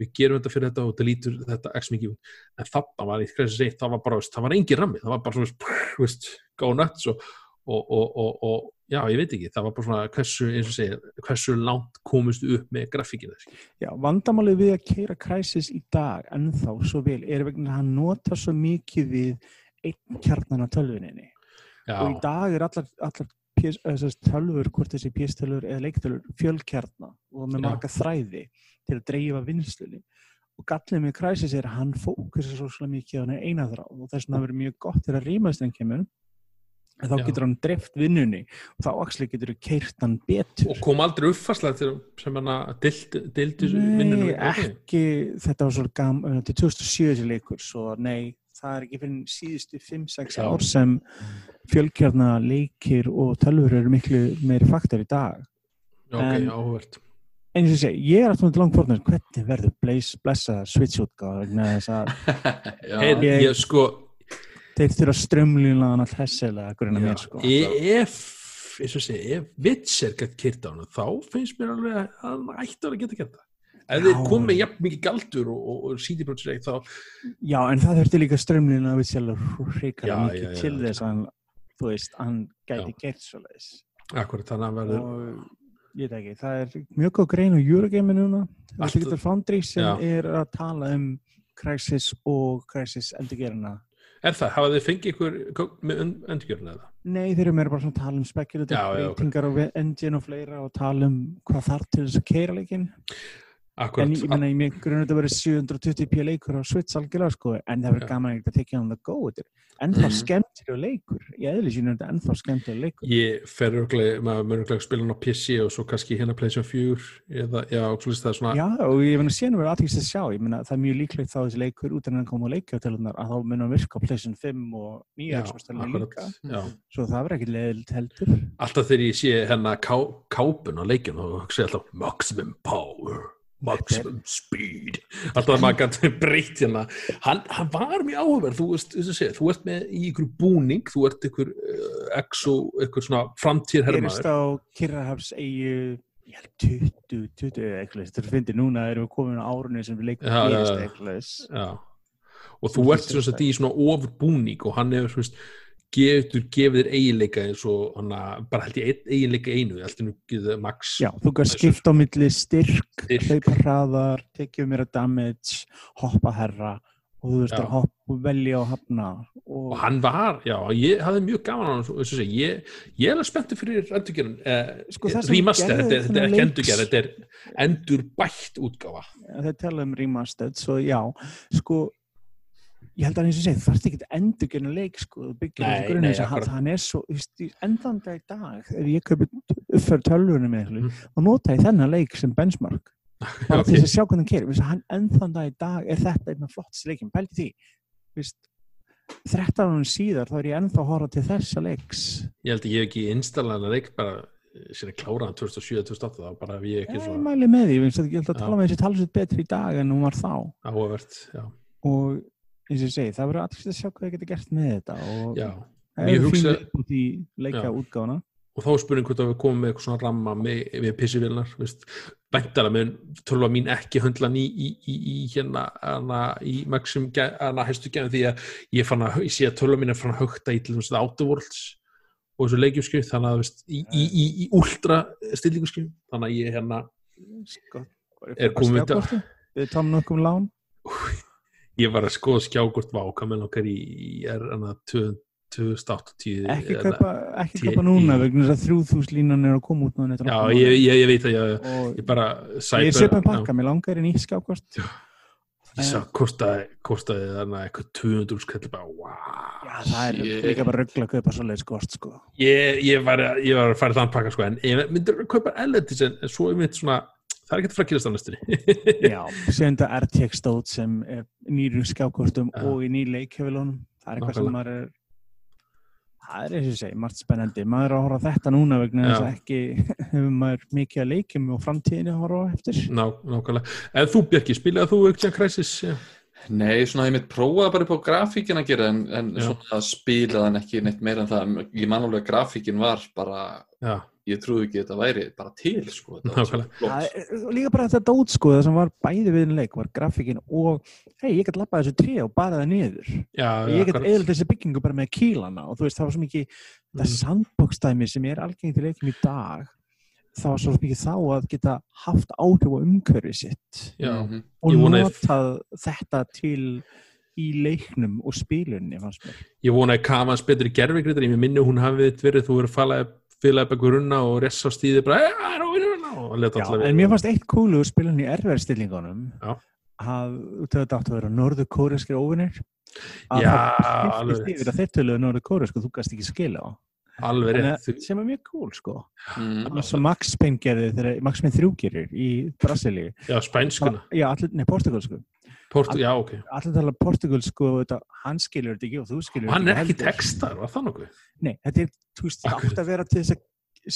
við gerum þetta fyrir þetta og þetta lítur þetta x mikið út, en þarna var reitt, það var bara, veist, það var engin rammi. Það var bara svona, veist, go nuts og, og, og, og, og já, ég veit ekki. Það var bara svona hversu, eins og segja hversu langt komist upp með grafíkina. Já, vandamálið við að keira Crysis í dag ennþá svo vel er vegna að hann nota svo mikið við einn kjarnan á tölvuninni já, og í dag er allar, allar PS, sagt tölvur, hvort þessi PS-tölvur eða leiktölvur fjölkjarna og með marga þræði til að dreifa vinnslunni og gallið með Crysis er að hann fókusar svo mikið á hann eina þrá og þess vegna verður mjög gott þegar rýmaðstegn kemur en þá Já. getur hann dreift vinnunni og þá axli getur þú keirt hann betur og kom aldrei uppfarslega til sem hann að dildi, Nei, ekki, þetta var svo gam, uh, til 2007 þessi leikur, svo nei, það er ekki fyrir síðustu 5-6 Já. ár sem fjölkjarna leikir og tölfur eru miklu meiri faktor í dag. Já, ok, áhugavert En ég segi, ég er alltaf langt fórnum, hvernig verður Blaze blessa Switch útgáð vegna þess að Já, Hey, Ég- ég sko þeir þurfa strömlínlega hann að hlessilega grunna mér sko. e- ef eins og segja, ef Witcher gett kyrt á hann þá finnst mér alveg að hann ætti að geta gert það ef þeir komið jafn mikið galdur og, og, og CD-projekt þá Já, en það þurfti líka strömlínlega við sjálf hrikalega Já, mikið já, já, til já. þess að hann, þú veist, hann gæti gert svo leiðis. akkurat þannig að hann verður ég veit ekki, það er mjög góð grein á Eurogame núna Digital Foundry sem Já. er að tala um Crysis og Crysis endurgerina er það, hafa þið fengið ykkur með endurgjörna eða? Nei, þeir eru meira bara svona að tala um ok. breytingar og engine og fleira og tala um hvað þarf til þess að keira leikin akkurat, en ég menna, ég mig grunn að þetta verið 720p leikur á Switch algjörlega sko en það verður Já. gaman ekkert að tekja go þetta er ennþá Mhm. skemmtilega leikur. Ég eðli sínu er þetta ennþá skemmtilega leikur. Ég fer örglega, maður mörglega að spila á PC og svo kannski hérna PlayStation 4 eða, já, svolítið það er svona Já, og ég meina síðan verður aðtækst að sjá, ég meina það er mjög líklegt þá þessi leikur út en hann koma á leikjátelunar að þá mun hann virka á PlayStation 5 og nýja svo það ég ég maximum speed. Alltaf að maður gæti breytt hérna. Hann, hann var mjög áhugaverð þú, þú, þú ert með í ykkur búning þú ert ykkur uh, exo ykkur svona framtír Gerist hermaður á Kirrahafs eigu, ég held 20, 20 eða eitthvað, er fyndið. Núna erum við komin á árunni sem við leikum já. eitthvað. já. og þú ert svona í svona ofur búning og hann hefur svona gefur, gefur þér eiginleika eins og hana, bara held ég eiginleika einu getur Já, þú kannski skipta á milli styrk, Styrk. hlaupa hraðar, tekja mér að damage, hoppa herra og þú veist Já. að hoppa, velja og hafna og, og hann var, já, ég hafði mjög gaman á hann, ég, ég er alveg spenntur fyrir endurgerðin, eh, Sko, það remaster, þetta, er- þetta er ekki endurgerð, þetta er endurbætt útgáfa þeir tala um remastered, svo já, sko ég held að eins og segi, það þarf ekki að endur genið leik, sko, Nei, þessi grunni þess að hann, er svo, í- endan dag í dag ef ég kaupi uppfæður tölvunum með Mhm. þessu, þá nota ég þennan leik sem benchmark, bara Ok. til þess að sjá hvernig hann kerir, hann endan dag í dag er þetta einn af flottst leikin, pældi því. Þú veist, 13 árum síðar þá er ég ennþá að horfa til þessa leiks. Ég held að ég hef ekki installaðan að leik bara sér að klára hann 2007-2008 þá bara ég ég, ekki ég svona mæli með því, ég held að tala með þessi talsveit betri í dag en hún var þá. Áhugavert já, og eins og ég segi, það verður aðeins að sjá hvað ég geti gert með þetta og það Ég er upp út í leika Já. útgáfuna. Og þá er spurning hvort að við komum með eitthvað svona ramma með, með pissivélnar bæntala með tölva mín ekki höndlan í, í, í, í hérna hana, í maxim hana gefn því að ég að, ég sé að tölva mín er fann að högta í til þess að átuvorls og þessu leikjumskju þannig að veist, í úldra stillinguskju þannig að ég hérna Sko, er komið Við tóum nokkuð um lán Ég var að skoða skjágurt vákamen okkar í er hana 2080 Ekki kaupa, ekki kaupa núna vegna þess að þrjúðhús línan er að koma út Já, ég, ég, ég veit að ég, ég bara Ég er söpum pakka, mér langar í nýtt skjágurt Ég sá kostaði kostaði þarna eitthvað 200 skall bara wow Já, það er líka bara ruggla að kaupa svo leiðis kost sko. Ég, ég var að fara þann pakka sko en ég myndir að kaupa ellendis en svo ég mynd svona það er ekki að fara að kýrast á næstunni Já, senda RTX stóð sem er nýru skjákortum ja. og í nýju leikjöfilunum það er eitthvað sem maður er það er eins og segi, margt spennandi. Maður er að horfa þetta núna vegna þess að ekki hefur maður mikið að leikjum og framtíðinu að horfa eftir. Ná, nákvæmlega, eða þú Björki, spilaði þú að kræsis? Nei, svona ég mitt prófaði bara upp á grafíkin að gera en, en svona spilaðan ekki neitt meira en það, ég man alveg að grafíkin var bara Já ég trúi ekki að þetta væri bara til sko, líka bara þetta dót sko það sem var bæði við einn leik var grafíkin og hei ég gæti lappa þessu trí og bara það niður já, ég gæti eða þessi byggingu bara með kílana og þú veist það var svo mikið mm. það sandbox-dæmi sem er algengt í leikum í dag það var svo mikið þá að geta haft áhrif á umhverfið sitt já. Mhm. og notað þetta til í leiknum og spílunni ég vona að Kamans betri gerðvigriðar ég minni hún hafið verið þú verið að falla fylgja upp eitthvað runna og ressa stíði bara Já, en mér fannst eitt kúlu spilin í erverðstillingunum að þetta átt að vera norðu kóriskir óvinnir að það fyrst yfir að þetta er norðu kórisk og þú gæst ekki skila á. Alveg rétt. sem er mjög cool sko. Mm. svo Max Payne gerði þegar Max Payne 3 gerir í Brasilíu. Já, spænskuna já, allir, nei, portugalsku Portu, já, ok. allir tala portugalsku og þetta, hann skilur þetta ekki og þú skilur þetta ekki hann er ekki textar, var það nokkuð? nei, þetta er, þú veist, það átt að vera til þess að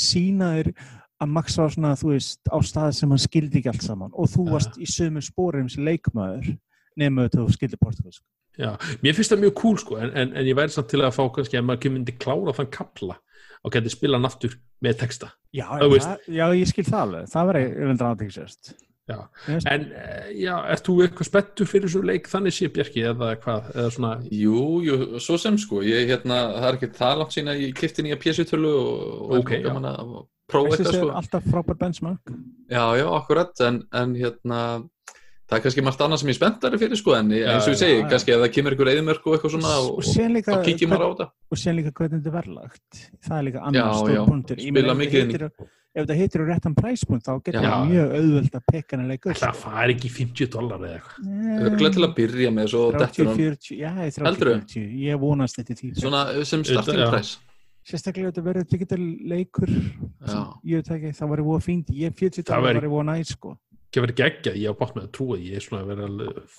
sína þér að Max var svona, þú veist, á stað sem hann skildi ekki allt saman. Og þú varst í sömu spórum sem leikmaður nefnum þetta þú skildi portugalsku Já, mér finnst það mjög cool sko en, en, en ég væri samt til að fá kannski að maður myndi klára þann kapla og geti spila aftur með texta. Já, það, já ég skil það alveg. Það aðtíksest Já, en eh, já, ert þú eitthvað spettu fyrir svo leik þannig sé Björki eða hvað, eða svona Jú, jú, svo sem sko ég, hérna, það er ekki það langt sína í kiftin í að pjésutölu og, og okay, prófa eitthvað sko Alltaf frábær benchmark Já, já, akkurat, en, en hérna Það er kannski margt annað sem ég spenntari fyrir sko en eins og ég segi, já, kannski ef það kemur einhver eðimörk og eitthvað svona og, og, og kíkjum maður á þetta. Og sér líka hvernig þetta er verðlagt. Það er líka annar stór punktur. Spila mikið inn í. Ef það heitir á réttan præspunkt þá getur það mjög auðvöld að pekka hann að leika upp. Það fær ekki 50 dólar eða eitthvað. Það er glæð til að byrja með svo 30, 40, já, 30, 40. Ég vonast þetta í tíð. Svona sem starting price. Sérstaklega þetta verður digital leikur. Ég veit ekki, það í voða fínt. Ég 40 dólar í voða næst sko ekki að vera geggjað, ég á bátt með að trúa ég er svona að vera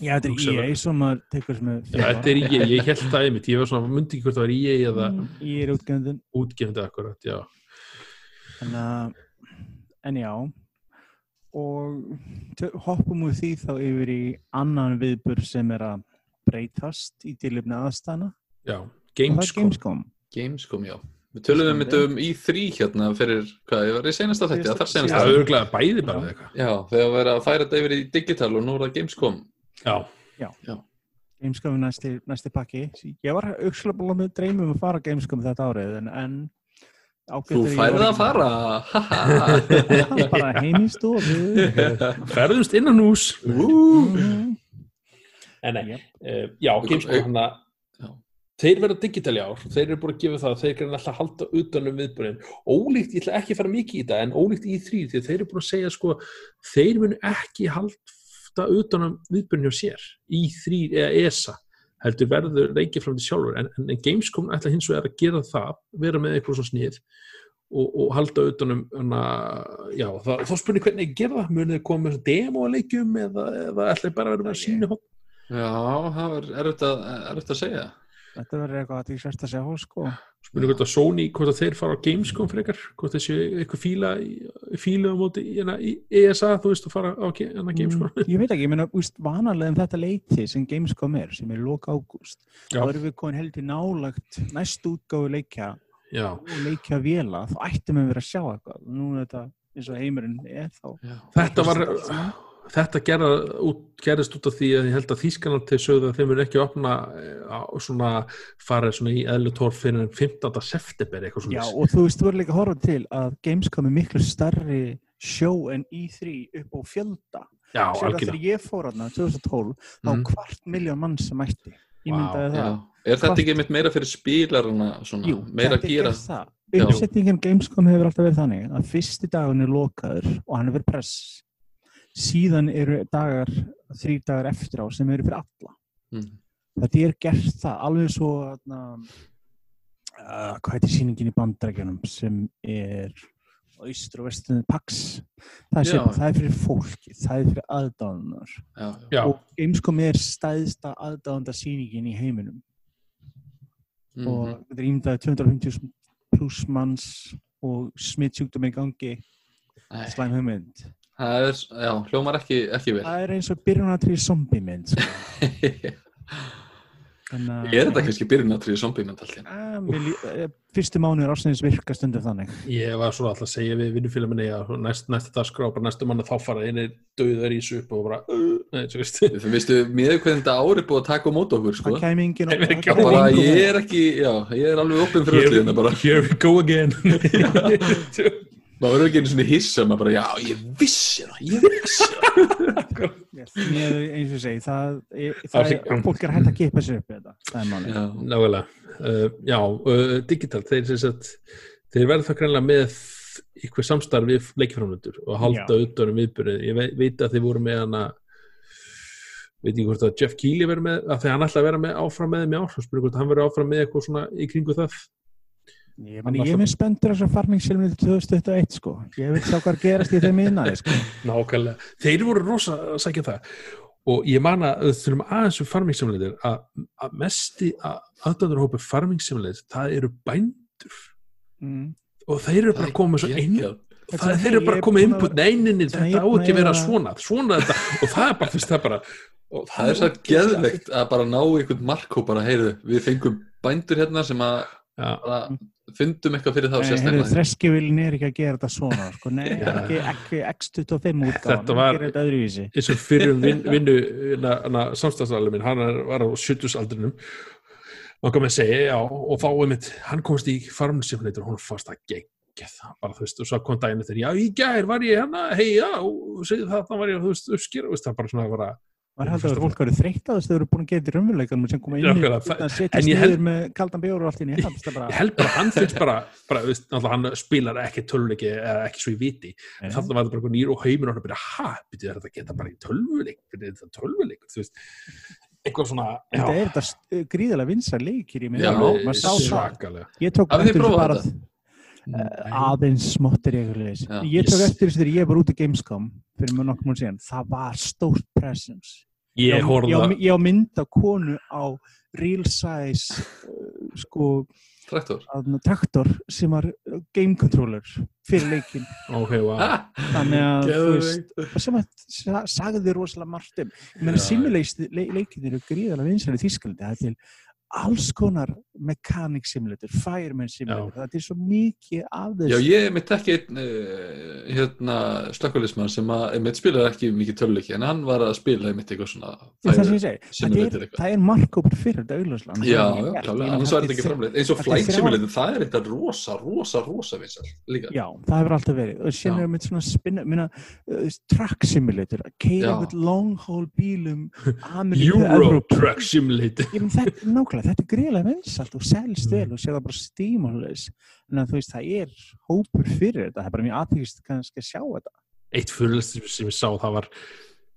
Já, þetta er ég sem að tekur sem að Já, þetta er ég, ég held það einmitt, ég var svona myndi ekki En, já og hoppum úr því þá yfir í annan viðbur sem er að breytast í tilöfni aðstæna Já, Gamescom Gamescom, Gamescom já Við töluðum um þetta um í þrý hérna fyrir, hvað, ég var í senasta þetta, þar senasta þetta. Já, auðvitað bæði bara eitthvað. Já, þegar við verðum að færa þetta yfir í digital og nú er það Gamescom. Já. Já. Já. Gamescom er næsti, næsti pakki. Ég var aukslega búin með dreymum að fara Gamescom þetta árið, en, en Þú færði að fara. bara heim í stofu. Færðumst innan hús. En nei, uh, já, Gamescom hann að þeir verða digital í ár, þeir eru búin að gefa það þeir kannu alltaf halda utanum viðbúin ólíkt, ég ætla ekki að fara mikið í það en ólíkt í þrý, því þeir eru búin að segja sko, þeir munu ekki halda utanum viðbúin hjá sér. Í þrý eða ESA heldur verður reykið fram til sjálfur. En, en, en Gamescom ætla hins vegar að gera það vera með eitthvað svona snið og, og halda utanum þá spurning hvernig gera það. Munið koma með demo að leikjum eða, eða ætla bara að vera með að sína Já, það er erfitt að segja Þetta verður eitthvað að því sérst að segja sko. Spurning hvort að Sony, hvort að þeir fara á Gamescom frekar, hvort þessi eitthvað fíla fíla á móti hérna, í ESA þú veist að fara á hérna, Gamescom. mm, Ég veit ekki, ég meina, vanalega um þetta leiti sem Gamescom er, sem er loka ágúst þá erum við komin heldur nálagt næst útgáðu leikja já, og leikja vela þá ættum við að vera að sjá eitthvað. Nú er þetta eins og heimurinn er þá þetta var. Þetta gerða, út, gerðist út af því að ég held að Þískanald til sögðu að þeim mun ekki opna eh, á, svona farið svona í eðlutór fyrir en 15. september eitthvað Já, svona og þú veist, þú verður líka að horfa til að Gamescom er miklu starri sjó en E3 upp á fjölda já, Sér að algjörlega þegar ég fór aðna 2012 þá Mhm. kvart miljón mann sem mætti ég myndaði Já. það Er þetta ekki mitt meira fyrir spilarana svona, Jú, meira að þetta gera? gerist það. Já. Uppsetningin Gamescom hefur alltaf verið þannig að fyrsti dagun er lokaður og hann er verið press síðan eru dagar þrý dagar eftir á sem eru fyrir alla. Mm. þetta er gert það alveg svo uh, uh, hvað heitir sýningin í bandrækjunum sem er á austur og vestunni Pax? Það er, það er fyrir fólki, það er fyrir aðdáðunar Já, já. já, og Gamescom er stæðsta aðdáðanda sýningin í heiminum. Mhm. og þetta er ímyndaði 250 pluss manns og smittsjúkdum í gangi. Æ, slæm hugmynd Það er, já, hljómar ekki, ekki vel. það er eins og byrjunatri zombie mynd sko. Er þetta kannski byrjunatrið zombie-mynd alltaf? Ah, mér eh, fyrstu mánuður ásniðins virka stundum þannig ég var svo alltaf að segja við vinnufélag minni að næst, næsta dagskrá bara næstu manna þá fara einir döðar í upp og bara uh, nei, svo veist Þú veistu, miður hvernig þetta ári búið að taka á mót okkur, sko. það kæmi engin Ég veit ekki það kæmi Bara ég er ekki, já, ég er alveg opinn fyrir öllu hérna bara. here we go again Maður verður ekki einu svona hissa, maður bara, já, ég vissi það, ég vissi það. Mér, eins og segi það, ég, Það er fólk er hægt að kipa sér upp þetta. Það er máli Já, nálega uh, já, uh, digital þeir, sagt, þeir verða það greinlega með ykkur samstarf við leikiframlöndur og halda Já. utanum viðbyrði ég veit, veit að þeir voru með hana veit ekki hvort að Jeff Keighley verður með að þegar hann ætla að vera með áfram með þeim í spyrir hvort hann verður áfram með eitthvað svona í kringu það Ég, meni, ég er með spenntur þessar farmingssilmið 2021 sko. Ég vil sjá hvað gerast í þeim innan sko. nákvæmlega, þeir voru rosa að sækja það og ég man að þurfum aðeins um farming simulator að, að mesti aðdöndurhópi farming simulator það eru bændur mm. og þeir eru bara að koma svo. Þetta það er- þeir eru bara að koma input að- neyninni, að þetta á ekki að að vera svona svona þetta, og það er bara, þú veist, það er bara og Það er svo geðveikt að bara ná einhvern markó bara, heyrðu, við fengum bændur hérna sem að bara fundum eitthvað fyrir heyrðu, sérstaklega. Þreskivilin er ekki að gera þetta svona sko. Nei, ekki, ekki X25 útgáðan Þetta var- Hann gerir þetta öðruvísi eins og fyrir vin, vinnu samstæðsalur minn, hann er, var á 70 aldrinum og kom að segja, já, og þá er mitt hann komst í farmsimulator og hún fannst það geggjað, bara þú veist, og svo kom daginn eftir, já, í gær var ég hérna, hei, já, og segið það, þá var ég, þú veist, uppskýr, og veist, það bara svona bara, Var heldur að fólk verið þreytt á þess að þau eru búin að þetta í raunveruleikanum sem koma inn í það- að setjast ég niður með kaldan bjóru og allt í einu. Ég held bara ég held bara að hann finnst bara, bara, náttúrulega hann spilar ekki tölvuleiki eða ekki svo í viti, þannig var þetta bara eitthvað nýr og heimur og hann bara, ha, byrjuð þetta geta bara í tölvuleik, tölvuleik, þú veist, eitthvað svona, En það er þetta st- gríðarlega vinsar leikir í mig. Maður það. Ég tók eftir þessu bara uh, aðeins smottir. Já. Ég tók eftir þessu þegar ég var út í Gamescom fyrir mjög nokkuð múl síðan. Það var stórt presence. Ég ég ég á mynd af konu á real size uh, sko, Traktor. traktor sem var uh, game controller fyrir leikin ok, wow. Þannig að þú veist sem að sa- sagði rosalega margt um. Ég meina simulation le leikin eru gríðarlega vinsæli í Þískalandi það er til alls konar mechanic simulator, fireman simulator. Það er svo mikið af Já, þessu. ég mitt ekki einn uh, hérna, slökkulismann sem að mitt spilaði ekki mikið töluleiki en hann var að spila mitt eitthvað svona er það er, eitthvað. er markkópur fyrir þetta auðvitað Já, já, annars var þetta ekki framleitt. Eins og er Flight Simulator, það er þetta rosa, rosa, rosa vinsal líka. Já, það hefur alltaf verið. Og síðan Já. erum við svona spinna minna, uh, track simulator að keira Já. einhvern long haul bílum Euro. Truck Simulator. Ég menn þetta, nákvæmlega, þetta er greiðlega vinsalt og selst vel og sé það bara stímális en þú veist, það er hópur fyrir þetta, það er bara mjög aðtíkist kannski að sjá þetta. Eitt fyrirlest sem ég sá það var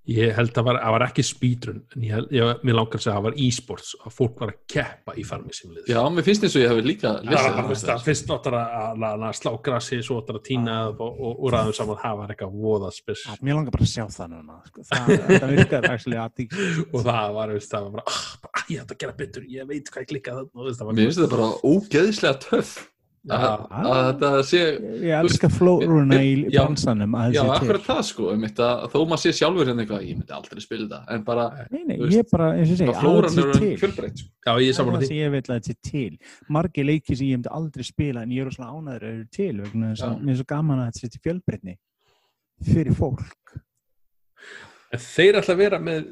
ég held að var, að var ekki speedrun en ég, held- ég, mér langar að segja að það var e-sports að fólk var að keppa í farmi simulator Já, mér finnst eins og ég hafi líka það var það. að fyrst áttar að, að, að, að slá grassi svo áttar að týna og, og, og ræðum saman það var eitthvað voða spes að, Mér langar bara að sjá það núna sko. það, þetta virkar actually aðtíkist og það var, veist, það var bara, ah, bara ah, ég ætla að gera betur, ég veit hvað ég það var Mér finnst þetta bara ógeðislega töff að, að þetta sé Ég elska flóruna í Já. bransanum að já, akkurat það sko einmitt, að, þó maður sé sjálfur hérna eitthvað ég myndi aldrei spila þetta en bara, Nei, nei, Þú veist, ég bara, eins og ég segi, bara flóran að er þetta til. fjölbreytt sko. Já, ég er Það er saman það að því. sem ég vil að þetta sé til. Margir leiki sem ég myndi aldrei spila en ég er svona ánæður að eru til vegna þess að mér er svo gaman að þetta sé til fjölbreytni fyrir fólk. En þeir ætla að vera með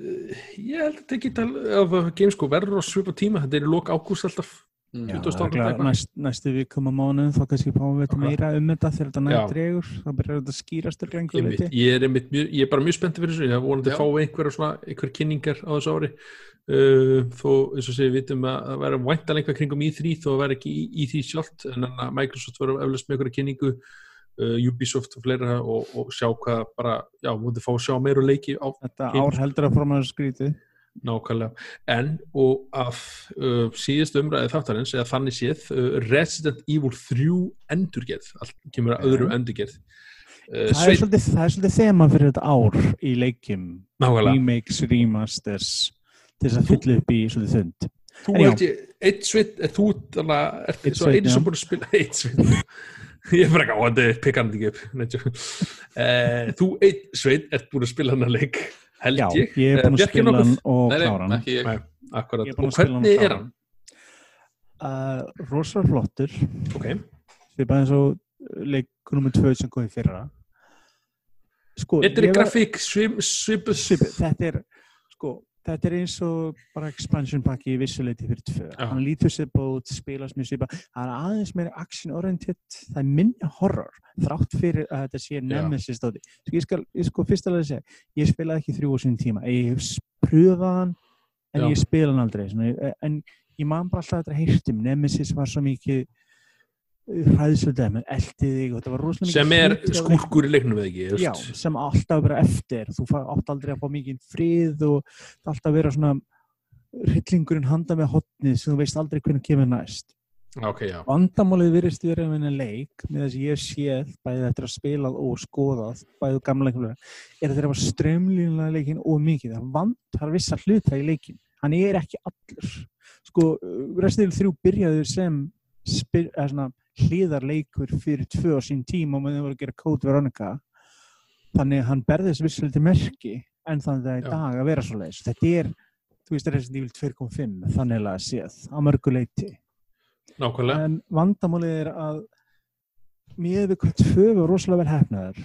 ég held að digital af Gamesco verður á svipa tíma, þetta er í lok ágúst alltaf Já, 20. örugglega eitthvað. næst, næstu við koma mánuðum þá kannski fáum við þetta meira um þetta þegar þetta Já. nægt dregur. Þá byrjar þetta að skýrast liti ég er, einmitt, ég er bara mjög spenntið fyrir þessu. Ég hef vonandi að fá einhverja svona einhver kynningar á þessu ári. Uh, þó eins og sé við vitum að það verður væntan einhver kringum í því þó að vera ekki í, í því sjálft en að Microsoft verður eflust með einhverja kynningu. Uh, Ubisoft og fleira og, og sjá hvað bara, já, mútið fá að sjá meira leiki á þetta ár heldur að forma þessu skrítið nákvæmlega. En og af uh, síðust umræði þáttarins eða þannig séð uh, Resident Evil 3 endurgerð. Allt kemur að öðru endurgerð. Uh, það er, svolítið, það er svolítið þema fyrir þetta ár í leikjum. Nákvæmlega. Remakes, remasters þess að fylla upp í svolítið þund. Þú held ég, eitt sveit, er þú ert sem já. búin að spila, eitt sveit, ég er bara ekki á að þið pikka hann ekki upp, þú eitt sveit, ert búin að spila hann að leik, held Já, ég, ég er Eh, búin að spila hann og klára nei, hann. ekki ég. Nei, akkurat, Ég er búin og hvernig er hann? uh, rosalega flottur. Ok, svipað eins og leikunum með tvö sem kom í fyrra. Sko, þetta er ég grafík svip, svipuð, svipað, þetta er sko, þetta er eins og bara expansion pakki í vissuleiti fyrir tvö. Já. hann lítur sér bót, spilast mjög svipað. Það er aðeins meira action oriented það er minni horror, þrátt fyrir að þetta sé nemesis stóti sko, ég skal, ég sko fyrst alveg segja, ég spilaði ekki þrjú á sinni tíma, ég hef pröfað hann en Já. ég spila hann aldrei. En ég man bara alltaf þetta heyrtum nemesis var svo mikið menn eldið þig og þetta var rosalega mikið sem er skúrkur í leiknum eða ekki, Já, sem alltaf vera eftir. Þú átt aldrei að fá mikið frið og að vera svona hryllingurinn handa með hotnið sem þú veist aldrei hvernig kemur næst. Ok, já, vandamálið virðist vera með henni leik með þess að ég séð bæði eftir að spilað og skoðað bæði gamla leiklulega er að þeir hafa strömlínlega leikin og mikið. Það vantar vissa hluta í leikin hann er ekki allur. Sko, Resident Evil 3 byrjaði sem spyr, eða svona hliðarleikur fyrir tvö á sín tíma og maður voru að gera Code Veronica. Þannig að hann berði þessi vissulega til merki en þannig að í Já. dag að vera svo leiðis þetta er, þú veist, Resident Evil 2.5 þannig að séð, á mörgu leiti nákvæmlega. En vandamálið er að mér við hvað tvö var rosalega vel hefnaður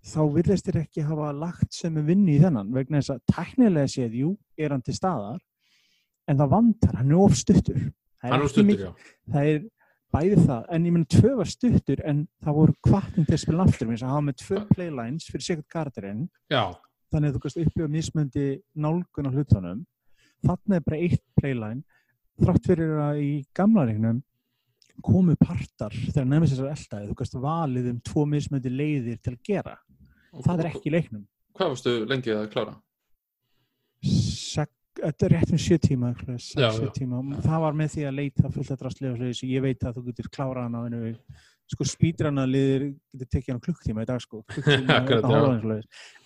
þá virðist þér ekki hafa lagt sem er vinni í þennan vegna þess að tæknilega séð, jú, er hann til staðar en það vantar, hann er of stuttur. Það er bæði það, en ég menn tvö var stuttur en það voru kvartning til að spila aftur mér að hafa með tvö playlines fyrir karakterinn já, þannig að þú kannst upplifa mismöndi nálgun á hlutunum. Þarna er bara eitt playline þrátt fyrir að í gamla regnum komu partar þegar nefnist þessar eldaði, þú kannst valið um tvo mismöndi leiðir til að gera. Það er ekki í leiknum. hvað varstu lengi að klára? Þetta er rétt um sjö tíma, Já, 6 já. tíma það var með því að leita fullt að drastlega og svoleiðis. ég veit að þú getur klárað hana á einu sko spýdrana liðir getur tekið hann klukktíma í dag sko Akkurat, og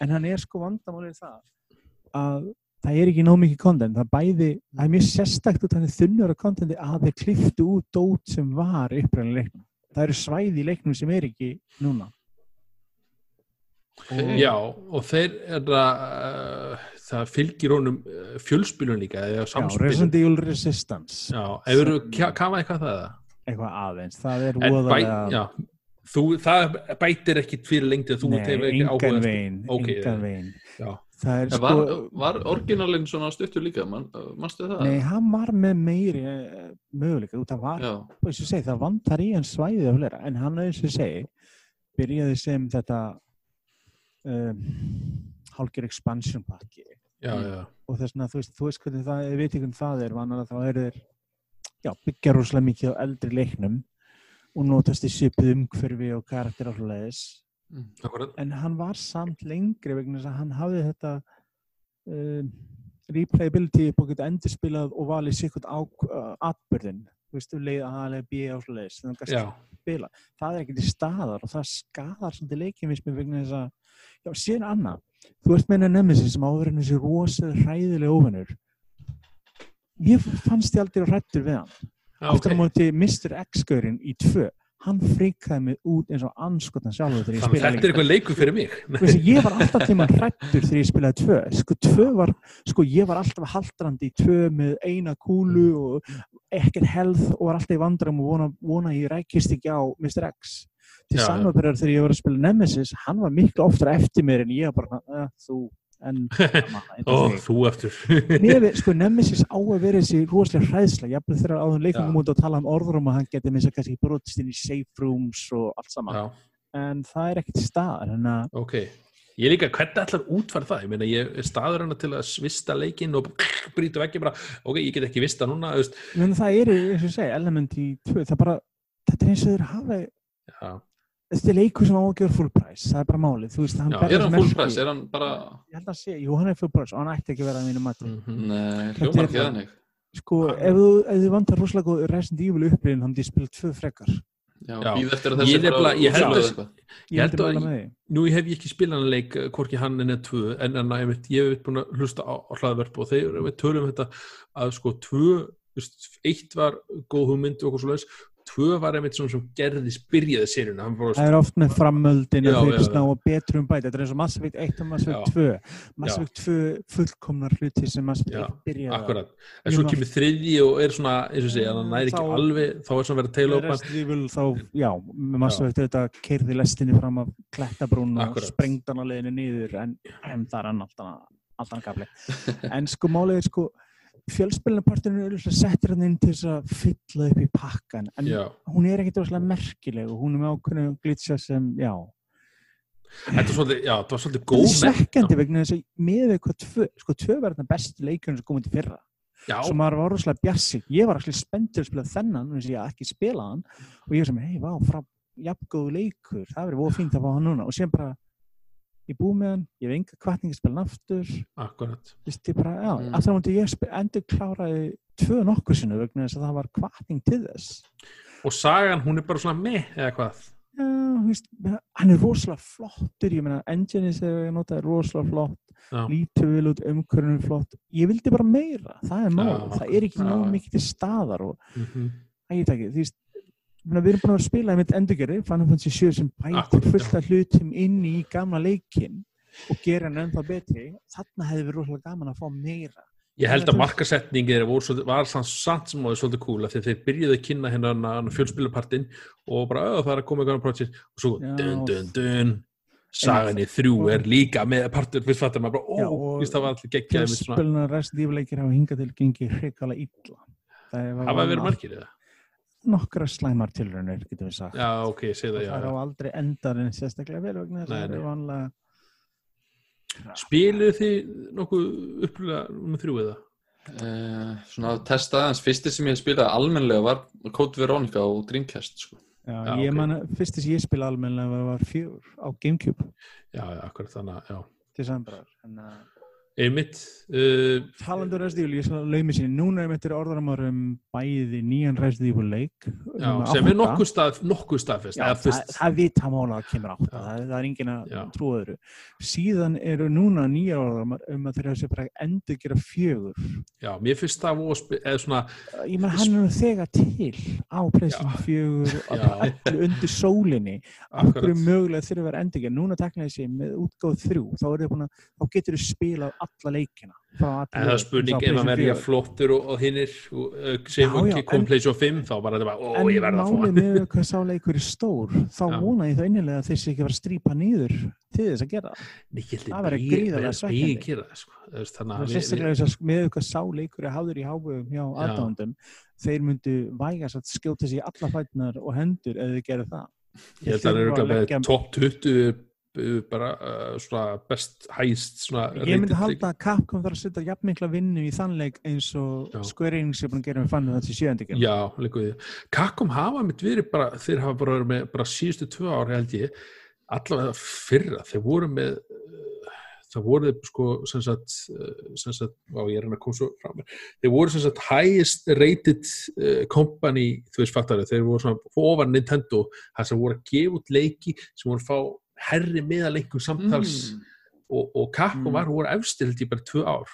en hann er sko vandamálið það að það er ekki nóg mikið content það bæði, það er mjög sérstakt út er þunnur af contenti að þeir kliftu út dót sem var uppræðin leiknum það eru svæði í leiknum sem er ekki núna Ok. já, og þeir er að það fylgir honum uh, fjölspilun líka eða Já, samspilun Resident Evil Resistance já, hefur þú kafað eitthvað það eða? eitthvað aðeins, það er voðalega já, þú, það bætir ekki fyrir lengtið þú Nei, hefur ekki áhuga engan eftir- veginn, Ok, engan veginn. já. Það er sko, var, var orginalinn svona stuttur líka, Man, manstu það? nei, hann var með meiri uh, möguleika, út af var, Já, eins og segi, það vantar í hann svæðið af flera, en hann, eins og segi, byrjaði sem þetta um, hálfgerð expansion pakki já, já, og þess vegna, þú veist, þú veist hvernig það, ef við veit ekki hvernig það er, vannar að þá eru þeir, já, byggja rosalega mikið á eldri leiknum og notast í svipuð umhverfi og karakter á hlæðis akkurat. En hann var samt lengri vegna þess að hann hafði þetta um, replayability og geta endurspilað og valið sikkert á uh, atbyrðin þú veist, þú leið A eða B á svoleiðis þannig að já, spila, það er ekki til staðar og það skadar svolítið leikjumismi vegna þess að, já, síðan annað þú ert henni Nemesis sem áður en þessi rosalega hræðilega óvinnur ég fannst ég aldrei hrættur við hann Já, aftur á ok. móti Mr. X-gaurinn í tvö hann frikaði mig út eins og anskotan sjálfur þegar ég að spilaði þetta er eitthvað leikur fyrir mig Veistu, ég var alltaf tíma hrættur þegar ég spilaði tvö sko, tvö var, sko ég var alltaf haldrandi í tvö með eina kúlu og ekkert health og var alltaf í vandram og vona, vona ég rækist ekki á Mr. X til samanbyrjar þegar ég var að spila Nemesis hann var miklu oftar eftir mér en ég bara, uh, þú en Ó, þú eftir Mér við, sko, Nemesis á að vera þessi rosalega hræðsla, jafnveg þegar áður Já. leikungum út og tala um orðrum að hann geti með þess að kannski brotist inn í safe rooms og allt saman, Já, en það er ekkert staðar, en að ok. Ég líka, hvernig ætlar útfæra það? Ég meina, ég er staður hana til að svista leikinn og brýtu ekki bara, ok, ég get ekki vista núna, Ég meina, það eru, eins og ég segi, element í tvö, það bara, þetta er eins og þeir hafa, já, þetta er leikur sem á að gera full price, það er bara málið, þú veist, hann Já, berst Er hann full price? Er hann bara... Ég held að sé, jú, hann er full price og hann ætti ekki að vera að mínu mati. mhm. Nei, Þetta hljómar ekki þannig. Sko, ef þú, ef þú vantar rosalega góð Resident Evil upplýðin, hann er spilað tvö frekar. Já, Já. býð eftir að Ég þessi nefnilega- ég held að-. Ég Ég held að- með því. Nú hef ég ekki spilað hann leik eh, hvorki hann en eða tvö en, en ég, ég hef búin að hlusta á, á hlaðverf og þeir við tölum þetta að sko tvö, eitt var góð hugmynd og okkur svo leis tvö var einmitt svona sem sérina hann var Það er oft með frammöldin Já, og já, sná að betrum bæta. Þetta er eins og Mass Effect 1 og Mass Effect Já. 2. Mass Effect 2 fullkomnar hluti sem Mass Effect Já, 1 byrjaði akkurat, en svo kemur þriðji og er svona, eins og segja, hann næri ekki Þá- alveg þá er svona verið að teila upp þá, já, með Mass Já. Effect þetta keirði lestinni fram af klettabrún og Akkurat. sprengd hann að leiðinu niður en, en það er annað allt annað gafli. en sko málið er sko fjölspilinapartinu er auðvitað settir hann inn til þess að fylla upp í pakkan en Já, hún er ekkit rosalega merkileg og hún er með ákveðinu glitcha sem, já. Þetta var svolítið, já, þetta var svolítið Þetta góð er svekkjandi vegna þess að með við hvað tvö, sko tvö var þetta besti leikurinn sem komið til fyrra. Já, svo maður var rosalega bjassi ég var allir spenntur að spila þennan þess að ég ekki spila hann. Og ég var sem, hei, vá, frá jafngóðu leikur, það verið voru fínt að fá hann núna. Og sem bara, ég búið með hann ég hef enga kvartning að spila já, Mm. mm. á mútið ég endur kláraði tvö nokkur sinu vegna þess að það var kvartning til þess og sagan, hún er bara svona með eða hvað já, þú veist, hann er rosalega flottur ég meina, engine sem ég nota er rosalega flott lítur vel út, umhverfinn er flott ég vildi bara meira, það er mál Já, það er ekki já. mikið til staðar og Mhm. Æ, ég veit ekki, þú veist við erum búin að að spila einmitt endurgerði Final Fantasy 7 sem bætir fullt af hlutum inn í gamla leikin og gera hann ennþá betri. Þarna hefði verið rosalega gaman að fá meira. Ég held að að svolítið- var samt sem áður svolítið því að þeir byrjuðu að kynna hérna fjölspilapartin og bara "Ö, það er að koma eitthvað projekt. Og svo dun dun dun. Sagan í þrjú er líka með partur fyrst fattar maður bara, ó, það var allir geggjaði með svona, fjölspilna Resident Evil leikir hafa hingað til gengið hrikalega illa. Það það var verið margir eða? Nokkra slæmar tilraunir getum við sagt Já, ok, ég segi það, og já, það er á aldrei endar en sérstaklega vel vegna þess Nei, að það er vanlega Spiluðu þið nokkuð upplýða um þrjú eða? Uh, svona að testa aðeins, fyrsti sem ég spilaði almennilega var Code Veronica og Dreamcast sko. Já, Já, ég ok. man að fyrst þess að ég spila almennilega var fjögur á Gamecube Já, já, akkurat þannig, já. til sambrar en að Einmitt, uh, talandur Resident Evil, ég skal laumi sinni núna er mittir orðaramar um bæði nýjan Resident Evil leik já, númer sem er nokkuð stað, nokkuð staðfest, Já, það, það vita mála að kemur átta, Já. það, það er engin að trúa öðru. Síðan eru núna nýja orðaramar um að þeir hafa sér bara endur gera fjögur. já, mér finnst það eða svona, Ég menn hann er nú þegar til á PlayStation 4 og Já. allir undir sólinni. Hverju akkurat, mögulega að vera endur. Núna tekna þessi með útgáð þrjú, þá, er þá getur þú spilað alla leikina. en það er spurning ef að verja 4. flottur og, og hinnir, uh, sem Já, já, kom en- PlayStation 5, þá bara þetta bara, ó, En ég verða að fá málið hann. með hvað sá leikur er stór, þá Já. vona ég það innilega að þeir sé ekki vera að strípa nýður til þess að gera það. Megi- gríðarlega svekkjandi. sko. Með hvað sá leikur er hafður í hávegum hjá aðdándum, þeir myndu vægast að skjóta sér í alla fætnar og hendur ef þeir gerðu það. Ég held að það er leggja- top 20 uh, bara uh, svona best hæst svona Ég myndi halda að Capcom þarf að setja jafn mikla vinnu í þann leik eins og. Square Enix er búin að gera með fannu þetta í sjöndikinn. Já, líka við. Kakkom hafa mitt verið bara, þeir hafa bara verið með bara síðustu tvö ár held ég, allavega fyrra, þeir voru með uh, það voru sko sem sagt, sem sagt á ég er hann að koma svo frá mér, þeir voru sem sagt highest rated uh, company, þú veist fattari, þeir voru svona ofan Nintendo, það sem voru að gefa út leiki sem voru að fá herri meðaleikum samtals Mm. og, og Capcom Mm. var, voru efstir held ég bara tvö ár.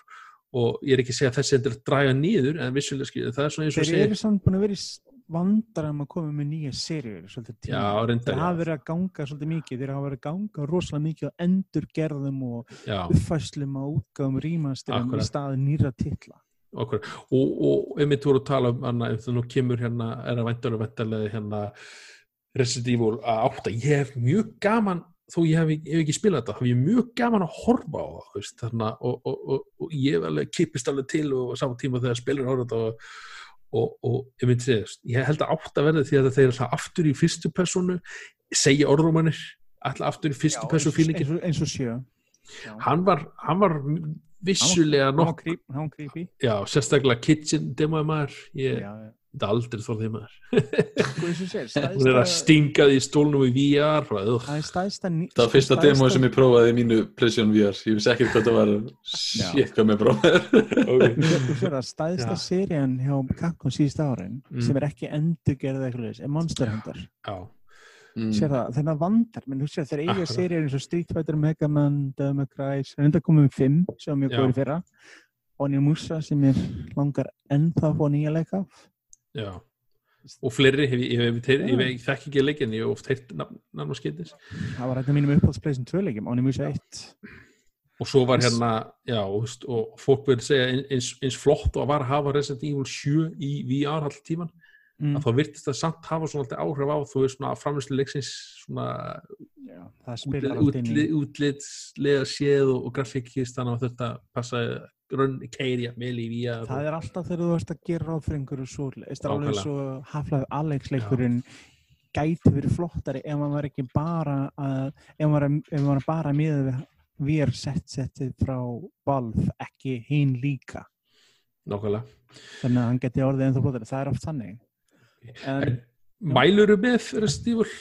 Og ég er ekki að segja að þessi endur draga nýður en vissulega skilur, það er svona eins og Þeir segir eru samt búin að vera í vandræðum að koma með nýja serjur Þeir hafa verið að ganga svolítið mikið, þeir hafa verið að ganga rosalega mikið á endurgerðum og já, uppfæslum á útgáðum rýmasturum í staði nýra titla. okkur og, og einmitt voru að tala um hana, ef það nú kemur hérna, er að væntalega hérna Resident Evil að átta, ég hef mjög gaman þó ég hef, hef ekki spilað þetta, hef ég mjög gaman að horfa á það, veist, þarna og, og, og, og ég alveg kipist alveg til og saman tíma þegar spilur horfa þetta og, ég myndi segja, ég held að átta verði því að þeir eru alltaf aftur í fyrstu personu segja orðrúmanir alltaf aftur í fyrstu personu fílingin eins, og- sjö. Hann var, hann var vissulega nokk sérstaklega kitchen demoði maður ég Já, já. Þetta aldrei þór því maður Sko, hún er að stinga því stólnum í VR. Það er Það fyrsta demói sem ég prófaði í mínu PlayStation VR. Ég vissi ekkert hvað það var. Shit, hvað mér prófaði. okay. Þú sér að stæðsta serían hjá Capcom síðust árin Mm. sem er ekki endurgerð eitthvað leis, er Monster Hunter. já, Mm. Sér það, þennan vandar, menn þú sér þeir eiga seríur eins og Street Fighter, Mega Man, Devil May Cry, sem er enda komið um fimm, sem er mjög Já. góður í fyrra. Onion Musa sem er langar ennþá að fá nýja leika af. Já og fleiri, hef, ég, ég, ég, ég, þekk ekki leikin, ég hef oft heilt nafn og skeitis Það var þetta mínum uppáhaldspleysin tvöleikjum, Onion Musa 1. og svo var hérna, já, veist, og fólk verður segja eins, eins flott og að var að hafa Resident Evil 7 í VR all tíman, Mm. að þá virtist það samt hafa svona alltaf áhrif á, þú veist, svona framvislu leiksins svona útlitslega séð og, og grafíkist þannig að þetta passa grunn keirja, meli í VR Það er alltaf þegar þú ert að gera ráð fyrir einhverju svo, það er alveg svo haflaði Alex-leikurinn gæti verið flottari ef maður ekki bara að, ef maður, bara miðað við VR set-setið frá Valve, ekki hinn líka. nákvæmlega Þannig að hann geti orðið ennþá flottari. Það er oft þannig. En, En mæluru með Resident Evil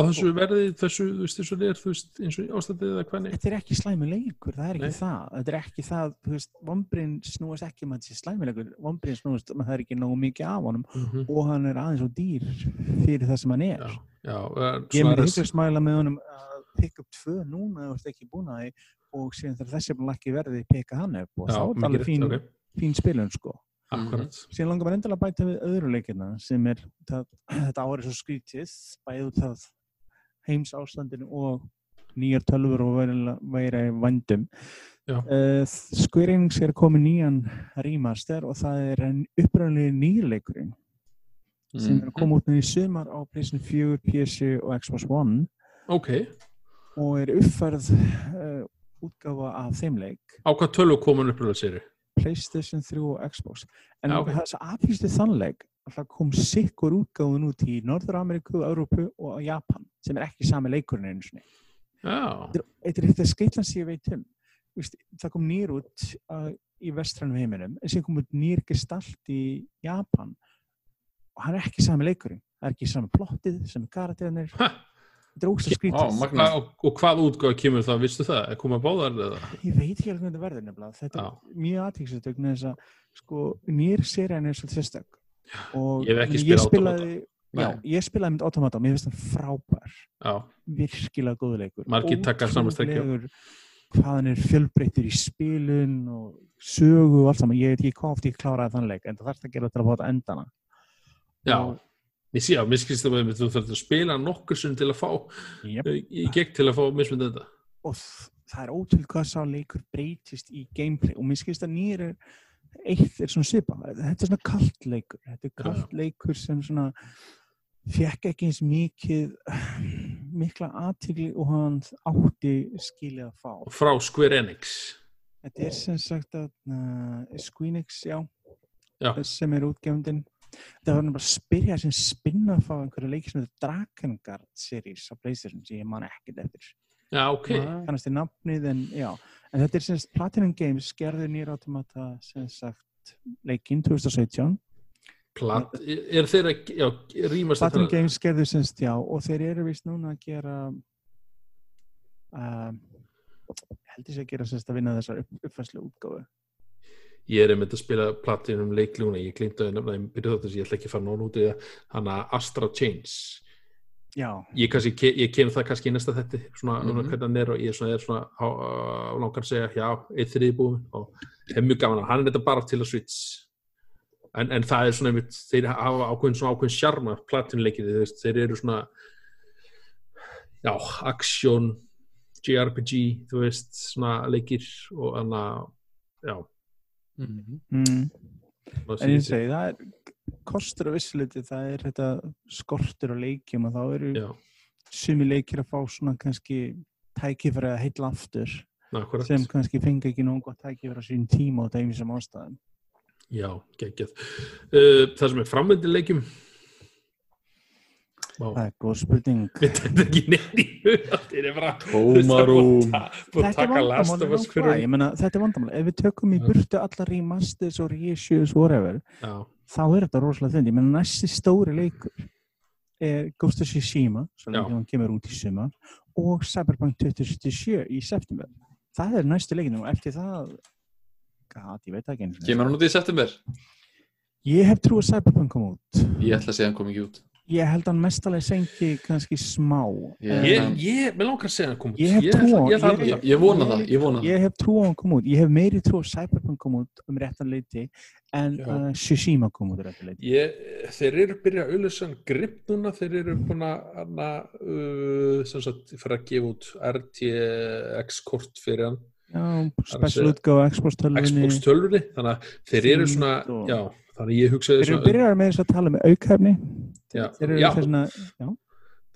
á þessu verði þessu, þú veist, þessu er, þú veist, eins og ástændið eða hvernig þetta er ekki slæmi leikur, það er ekki Nei. það. Þetta er ekki það, þú veist, vombrinn snúast ekki um að þetta sé slæmi leikur. Vombrinn snúast um að það er ekki nógu mikið af honum Mhm. og hann er aðeins og dýr fyrir það sem hann er. já, já, eh, Ég myndi res- hugsa smæla með honum að pikka upp tvö núna þú ert ekki búin að því og síðan þegar þessi er ekki verði pikka hann upp og já, þá er þetta alveg fín, rétt, ok, fín spilun sko. akkurat Síðan langar maður endilega að bæta við öðru leikina sem er það, þetta árið svo skrítið bæði út af heims ástandinu og nýjar tölfur og væri- vandum. Uh, Square Enix er komið nýjan remaster og það er en upprænlega nýrleikurinn sem er að koma út núna í sumar á PlayStation 4, PC og Xbox One ok, og er uppfærð uh, útgáfa af þeim leik á hvað tölvu komin uppröðað séri PlayStation 3 og Xbox en Já, ja, ok. okay. þess að aflýstu það kom sikkur útgáfun út í Norður-Ameríku, Európu og Japan sem er ekki sami leikurinn einu sinni. Þetta er eitt af skeitlans sem ég veit um. Það kom nýr út uh, í vestrænum heiminum en sem kom út nýr gestalt í Japan. Og hann er ekki sami leikurinn. Það er ekki sami plottið, sami karakterinn ha, þetta er ógst að skrítið magna. og, og hvað útgáð kemur það, vistu það, er komað báðar eða, Ég veit ekki alveg hvernig þetta verður nefnilega. Þetta Já. er mjög aðtíkstökk með þess að sko, nýr serían er svolítið sérstök. Og Ég ég spilað spilaði, já, ég spilaði mynd Automata og mér finnst hann frábær. já, Virkilega góðu leikur. Margir taka sama strekki á. Ótrúlegur Hvað hann er fjölbreyttur í spilun og sögu og allt saman. Ég veit ekki hvað oft ég kláraði þann leik en það þarfst að gera til að þetta endana. já Ég sé, já, mér skilst það að þú þarf að spila nokkur sem til að fá Yep. eh, í gegn til að fá mismund þetta og það er ótrúlega hvað sá leikur breytist í gameplay og mér skilst að nýr er eitt er svona svipa þetta er svona kalt leikur. Þetta er kalt leikur sem svona fekk ekki eins mikið mikla aðtigli og hann átti skilið að fá. Frá Square Enix. Þetta er sem sagt að uh, Squeenix, já, Já. sem er útgefndin þetta var bara að spyrja sem spinna að fá einhverju leiki sem þetta Drakengard series á Playstation sem ég man ekkert eftir. Já, ok, kannast þið nafnið en já en þetta er sem sagt Platinum Games gerði nýra automata sem sagt leikinn 2017 Plat, er þeir að já, rýmast Platinum þetta? Games gerði sem sagt já og þeir eru vist núna að gera um, heldur sér að gera sem sagt að vinna þessar upp, uppfæslu útgáfu. Ég er einmitt að spila platinum leiklúna, ég glinda að nefna, ég byrja þetta að ég ætla ekki að fara í það, hana Astra Chains ég, kannski, ég kem það kannski í næsta þetta svona, Mhm. svona hvernig hann er og ég er svona, er langar að segja, já, eitt þriði búin og hef mjög gaman að hann. Er þetta bara til að switch. En, en það er svona einmitt, þeir hafa ákveðin svona ákveðin sjarma platinleikir, þeir, þeir eru svona já, aksjón JRPG, þú veist svona leikir og anna já, mm. svona en ég segi, það er kostur að vissuleiti, það er þetta skortur á leikjum og þá eru sumi leikir að fá svona kannski tækifæri að heilla aftur akkurat. sem kannski fengi ekki nóg gott tækifæri á sín tíma og þeim sem ástæðum Já, geggjað. Uh, það sem er framvendin leikjum? Vá, Það er góð spurning. Þetta ekki neitt í hug Þeir eru bara Tómarúm. Búið að taka last of us fyrir fyrir Ég meina, þetta er vandamál, ef við tökum í burtu allar remasters og reissues whatever, Já, þá er þetta rosalega þund ég meina næsti stóri leikur er Ghost of Tsushima hann kemur út í sumar og Cyberpunk 2077 í september það er næstu leikinu og eftir það gat, ég veit það ekki. Kemur hann út í september? ég hef trú að Cyberpunk kom út Ég ætla að segja hann kom ekki út. Ég held hann mestalega senki kannski smá Ég- En ég, mér langar að segja hann kom út. Ég hef trú á- ég, ætla ég- að- Ég, vona það, ég vona það. ég hef trú á hann kom út. Ég hef meiri trú að Cyberpunk kom út um réttan leiti en uh, Tsushima kom út um réttan leiti Ég, þeir eru byrjað að auðvitað hann gripp núna, þeir eru búin að hana, uh, sem sagt, fyrir að gefa út RTX-kort fyrir hann, Já, að special segja- útgáfa Xbox tölvunni. Xbox tölvunni, þannig að þeir eru svona, já, þannig að ég hugsaði Þeir eru svona, byrjar með þess að tala með aukhefni Já, Þeir eru þess að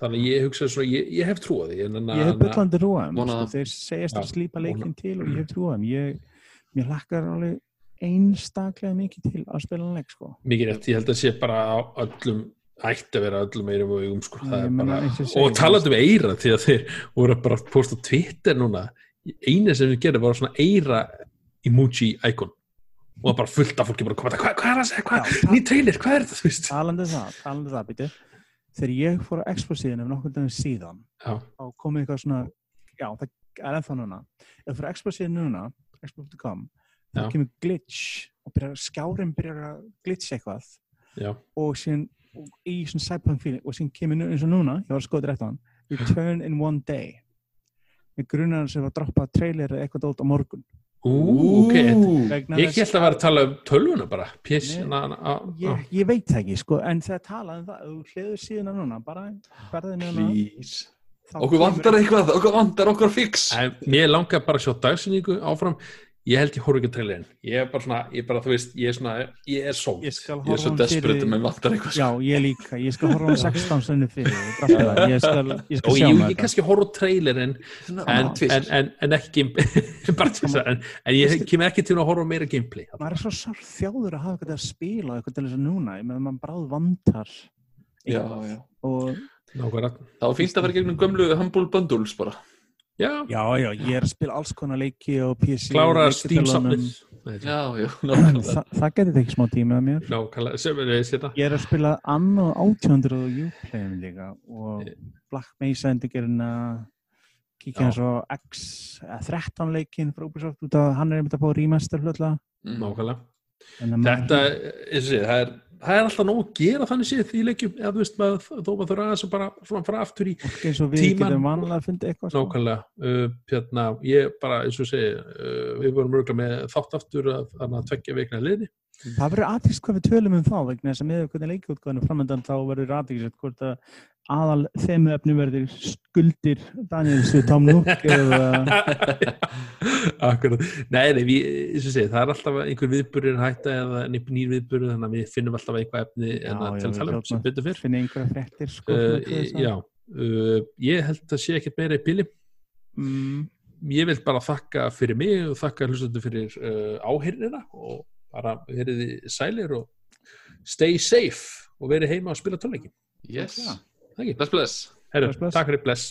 þannig ég hugsaði svona, ég, ég hef trú á því, en ég hef byllandi Vona sko, þeir segjast að slípa vona. leikin til og ég hef trúaðum ég, mér lakkar alveg einstaklega mikið til að spila leik sko. mikið rétt, ég held að sé bara á öllum ætti að vera öllum eirum og augum sko. Ég er bara, og ég talandi um eira því að þeir voru bara að posta Twitter núna eina sem við gerðum var svona eira emoji icon og það bara fullt af fólki bara að koma hvað hva er það að segja, hvað, Já, ný trailer, hvað er þetta? Þú veist? talandi um það, talandi um það byrju þegar ég fór á Expo síðan ef nokkur daginn síðan þá komið eitthvað svona já, það er ennþá núna. Ef þú fór á Expo síðan núna expo.com, þá kemur glitch og byrjar, skjárin byrjar að glitch eitthvað. Já, og síðan í svona cyberpunk feeling og síðan kemur eins og núna, ég var að skoða hann Return in one day. Með grunar sem var að droppa trailer eitthvað á morgun ú, ok. Ég held að vera að tala um tölvuna bara PS, Nei, na, na, na, ég, ég veit ekki sko, en þegar talað um það hliður síðan núna, bara ferðið núna Okkur vantar eitthvað, okkur vantar okkur fix. En mér langar bara að sjá dagsinningu áfram ég held ég horf ekki að trailerin ég er bara svona, ég er bara, þú veist, ég er svona ég er sót ég skal Ég er horfa svo desperate fyrir að mér vantar eitthvað. já, ég líka, ég skal horfa hann 16 stundir fyrir ég skal, ég skal og sjá ég, með ég þetta. kannski horf á trailerin Svona, en, en, en, en ekki bara til þess að en, en ég kem ekki til að horfa á meira gameplay. Maður er svo sár þjáður að hafa eitthvað að spila eitthvað til þess að núna, ég meðan maður bráð vantar Já, já. og. Það var fínt að vera gegnum gömlu Humble Bundles bara. Já, já, já, ég er að spila alls konar leiki og PC klára nákvæmlega. Þa, það getið ekki smá tíma að mér nákvæmlega, sem er þetta ég er að spila annað 800 og Uplay líka og Eh. Black Mesa endurgerina kíkja Já. hans á X eða 13 leikinn frá Ubisoft út af hann er einmitt að fá remaster hlutlega Mm. nákvæmlega þetta, eins og sé, það er það er alltaf nóg að gera þannig séð í leikjum eða þú veist, maður, þó maður þurfa aðeins að bara svona fara aftur í fólk eins og við tímann- getum vanlega að funda eitthvað sko. nákvæmlega. Uh, hérna, ég bara, eins og segi uh, við vorum örgulega með þátt aftur að, að tvekja veikna liði það verður aðeins hvað við tölum um þá vegna þess að með hvernig leikjútgáðinu framöndan þá verður aðeins hvort að aðal þemu efni verður skuldir Daniels við Tom Nook eða Akkurat, nei, nei, við, segi það er alltaf einhver viðburður hætta eða nýr viðburður, þannig að við finnum alltaf eitthvað efni en að tala um sem betur fyrr finna einhverja fréttir sko, uh, já, uh, ég held að sé ekkert meira í píli mm, ég vil bara þakka fyrir mig og þakka hlustundu fyrir uh, áhyrnina og bara verið þið sælir og stay safe og verið heima og spila tónleikin Yes. Bless, bless. Herru, Bless, bless. takk fyrir bless